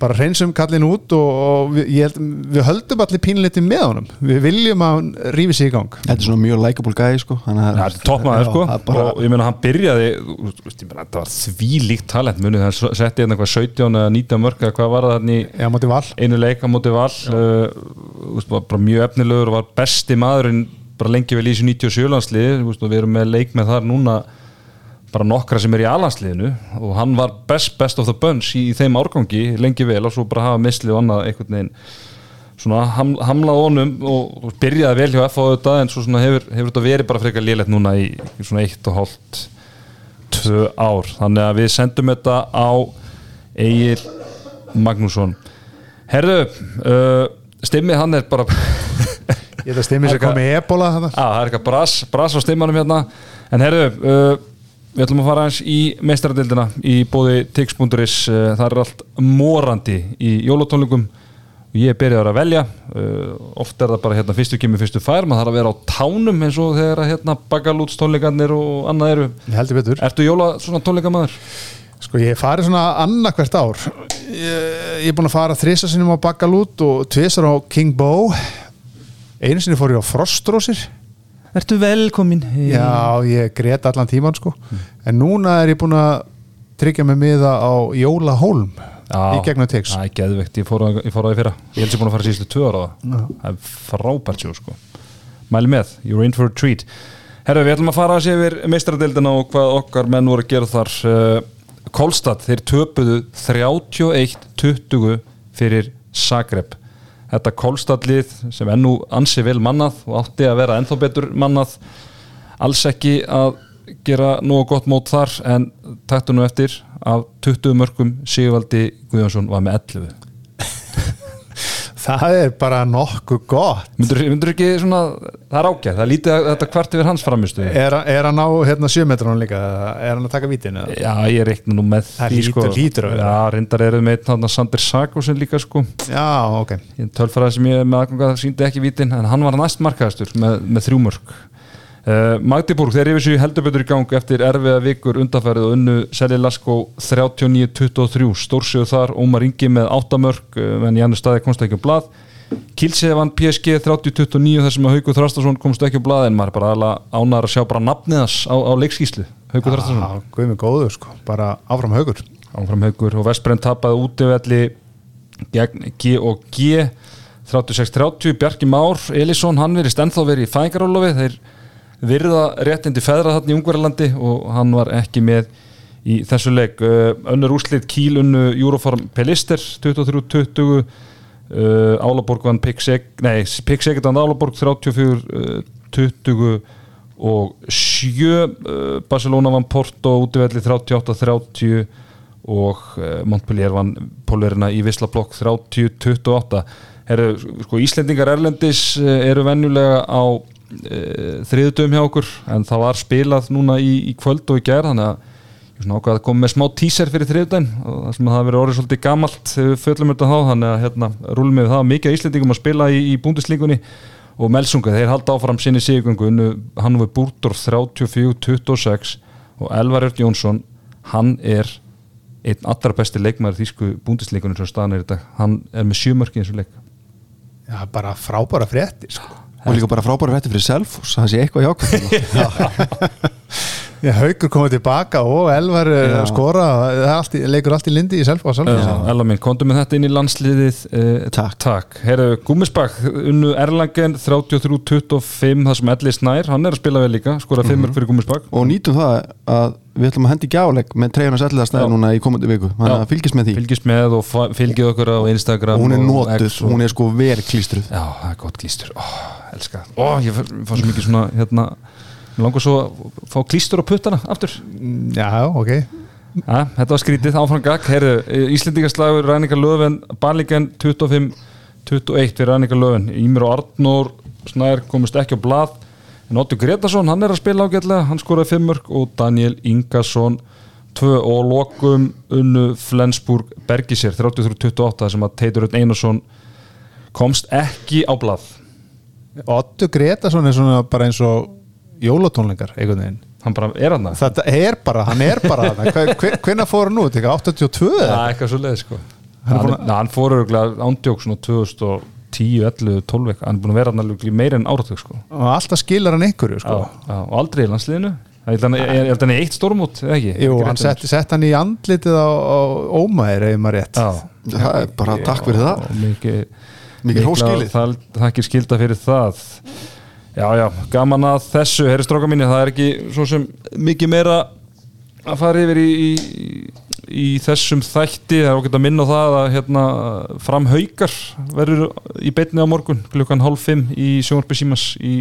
bara hreinsum kallin út og, og við, ég held, við höldum allir pínleiti með honum. Við viljum að hann rífi sig í gang. Þetta er svona mjög likeable gæði sko. Þannig Það að er toppmaður sko. það bara- og ég meina hann byrjaði þú veist, ég meina, þetta var því líkt talent. Munið hann setti hérna hvað 17 eða 19 mörg eða hvað var það hann í Já, móti val. einu leik á móti val uh, þú veist, var bara mjög efnilegur og var besti maðurinn bara lengi vel í þessu 97 landsliði. Við erum með leik með þar núna bara nokkra sem er í alansliðinu og hann var best best of the bunch í, í þeim árgangi lengi vel og svo bara hafa mislið og annað einhvern veginn svona ham, hamlað honum og, og byrjaði vel hjá F á auðvitað en svo svona hefur, hefur þetta verið bara frekar lélegt núna í, í svona eitt og hálft tvö ár. Þannig að við sendum þetta á Egil Magnússon. Herðu, uh, stimmið hann er bara Ég held að stimmi sér komið ebola þarna. Já, það er eitthvað bras, bras á stimmanum hérna. En herðu, uh, við ætlum að fara eins í meistaradildina í bóði tix.is uh, Það er allt morandi í jólatónleikum. Og ég er byrjaður að velja. Uh, oft er það bara hérna fyrstu kemur fyrstu fær. Maður þarf að vera á tánum eins og þegar hérna bagalúts tónleikarnir og annað eru. Ég heldur betur. Ertu jóla svona tónleikamæður? Sko ég fari svona annað hvert ár. Ég, ég er búin að fara þrisa sinnum á Bagalút og tvisar á King Bo. Einu sinni fór ég á Frostrósir Ertu velkomin? Já, ég grét allan tíman sko. En núna er ég búin að tryggja mig miða á Jóla Hólm í gegnum Tix Það er geðvegt, ég fór að því fyrra. Ég held sem búin að fara síðustu tvö ára á það. Er frábært sjó sko. Mæli með, you're in for a treat. Herru, við ætlum að fara að sé yfir meistradeildina og hvað okkar menn voru að gera þar. Uh, Kolstad, þeir töpuðu 31-20 fyrir Zagreb Þetta Kolstadlið sem ennú ansi vel mannað og átti að vera ennþá betur mannað alls ekki að gera nógu gott mót þar en taktu nú eftir af 20 mörgum Sigvaldi Guðjónsson var með 11 Það er bara nokkuð gott myndur, myndur ekki svona, það er ágæð það lítið að þetta kvart yfir hans framistu Er, er hann á hérna, sjömetrunum líka? Er hann að taka vítin? eða? Já, ég reikna nú með Það hlýtur- hlýtur að vera. Já, reyndar eru með einn þarna Sander Sagosen líka sko Já, ok tölfræði sem ég með aðganga síndi ekki vítin en hann var næst markaðastur með, með þrjú mörg uh, Magdeburg, þeir yfir sig heldur betur í gang eftir erfiða vikur undanfærið og unnu Selja Lasko 39-23 stórsjöðu þar, Ómar Ingi með 8 mörg uh, en Janne Staði komst ekki um blað. Kilsið vann PSG 30-29 þar sem að Haukur Þrastarsson komst ekki um blað en maður er bara alveg ánar að sjá bara nafnið hans á, á leikskíslu Haukur Þrastarsson Já, guð mig góður sko, bara áfram haugur áfram haugur og Vestbrenn tapaði útivelli gegn G og G. 36-30, Bjarki Már Elisson, hann verist ennþá verið í þeir virða réttindi feðra þarna í Ungverjalandi og hann var ekki með í þessu leik. Uh, önnur úrslit Kíl unnu Euroform Pelister 23-20 uh, Álaborg vann Pixeg nei, Pixeg vann Álaborg 34 uh, 20 og 7 uh, Barcelona vann Porto útivelli 38-30 og uh, Montpellier vann Pólverina í Vislablokk 30-28 Herru, sko Íslendingar Erlendis eru venjulega á uh, þriðutum hjá okkur en það var spilað núna í, í kvöld og í gerð þannig að ég svona ákvað að koma með smá teaser fyrir og það sem að það verið orðið svolítið gamalt þegar við föllum þetta þá þannig að hérna, rúlum við það. Mikið Íslendingum að spila í, í búndislíkunni og Melsunga, þeir halda áfram sinni sigöngu hann við Búrdorf 34-26 og Elvar Ört Jónsson hann er einn allra besti leikmæður þýsku búndislíkunni sem staðan er í dag, hann er með sjömörki eins og leik. Já, bara frábæra frétti sko. Og líka bara frábæra fætti fyrir Selfoss það sé eitthvað hjákvæmt *laughs* Já, haugur komið tilbaka og Elvar Já. uh, skora, allt í, leikur allt í lindi í self og self Já, Ella minn, komdu með þetta inn í landsliðið eh, Takk. Takk. Herru, Gúmisbakk, unnu Erlangen 33-25, það sem Elli Snær hann er að spila vel líka, skora Mhm. fimmur fyrir Gúmisbakk og nýtum það að við ætlum að hendi gjáleik með treyjuna selliða stæði Já. núna í komandi viku. Þannig að fylgist með því. Fylgist með og fylgið okkur á Instagram hún er X og- hún er sko vel klístruð. Já, það er gott klístur, ó, elska. Ó, ég fá svo mikið svona, hérna langar svo að fá klístur á puttana aftur. Já, ok. Ja, Þetta var skrítið, áfram gag Herru, Íslendingarslagur, Ræningar Löfven Balingen 25-21 fyrir Ræningar Löfven. Ímir og Arnór Snær komist ekki á blað en Otto Gretarsson, hann er að spila ágætlega. Hann skoraði fimmörk og Daniel Ingarsson 2 og lokum unnu Flensburg Bergisir 33-28 sem að Teitur Einarsson komst ekki á blað. Otto Gretarsson er svona bara eins og jólatónlingar einhvern veginn. Hann bara er Þetta er bara, hann er bara *laughs* Hvenær fór hann út? Ekki 82? Já, eitthvað svo leið sko. Hann hann, hann fór örgulega ándjók svona 2010, 11, 12 eitthvað. hann er búin að vera alveg meira en áratug sko. Og alltaf skilar hann einhverju sko. já, já, og aldrei í landsliðinu. Að hann- er eitt stórmót eða ekki? Jú, hann setti sett hann í andlitið á, á ómaðir ef maður rétt. Já, það er bara takk fyrir það. mikið Mikið hróskilið. það, það ekki skilda fyrir það. Já, já, gaman að þessu. Herri stróka mínu, það er ekki svo sem mikið meira að fara yfir í, í, í þessum þætti, það er okkur að minna það að hérna, fram haukar verður í beinni á morgun klukkan hálf fimm í sjónvarpi símas í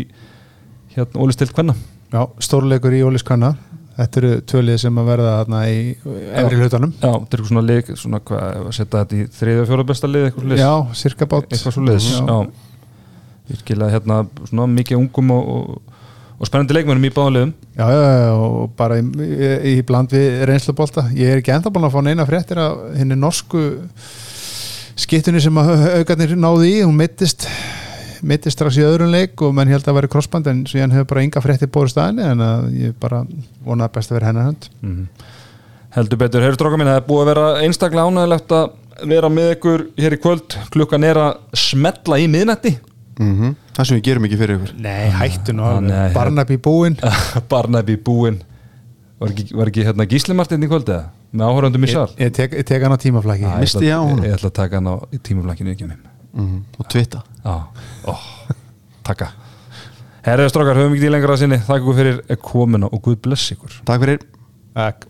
hérna Óli Stilt Kvenna. Já, stórleikur í Ólis Kanna þetta eru tvölið sem að verða þarna í efri hlutanum. Já, þetta er eitthvað svona leik svona hvað, að setja þetta í þriðja og fjóra besta liðs Já, cirka bát. Virkilega hérna svona mikið ungum og, og, og spennandi leikmennum í báðum liðum. Já, já, já, og bara í, í, í bland við reynslubólta ég er ekki enda búin að fá neina fréttir af henni norsku skittunni sem aukarnir náði í. Hún mittist mittist strax í öðrun leik og menn held að vera crossband en síðan hefur bara enga fréttir bóður staðinni en ég bara vona að best að vera hennar hönd. Heldur betur, heyrðu stróka mín, það er búið að vera einstaklega ánægilegt að vera með ykkur hér í kvöld, klukkan er að smetla í miðnætti mm það sem við gerum ekki fyrir ykkur. Nei, hættu nú Ah, nei, alveg. Barnaby búinn. *laughs* Barnaby búinn. Var ekki, var ekki hérna Gíslimartin í kvöld eða? Með áhöröndum í sal? Ég, ég tek, ég tek hann á tímaflaki Æ, Missti ég á honum? ég ætla að taka hann á í tímaflakkinu ekki með mm og tvita Já, ó, takka. Herðu strókar, höfum ekki til lengra að sinni. Ykkur fyrir komuna og Guð bless ykkur. Takk fyrir. Takk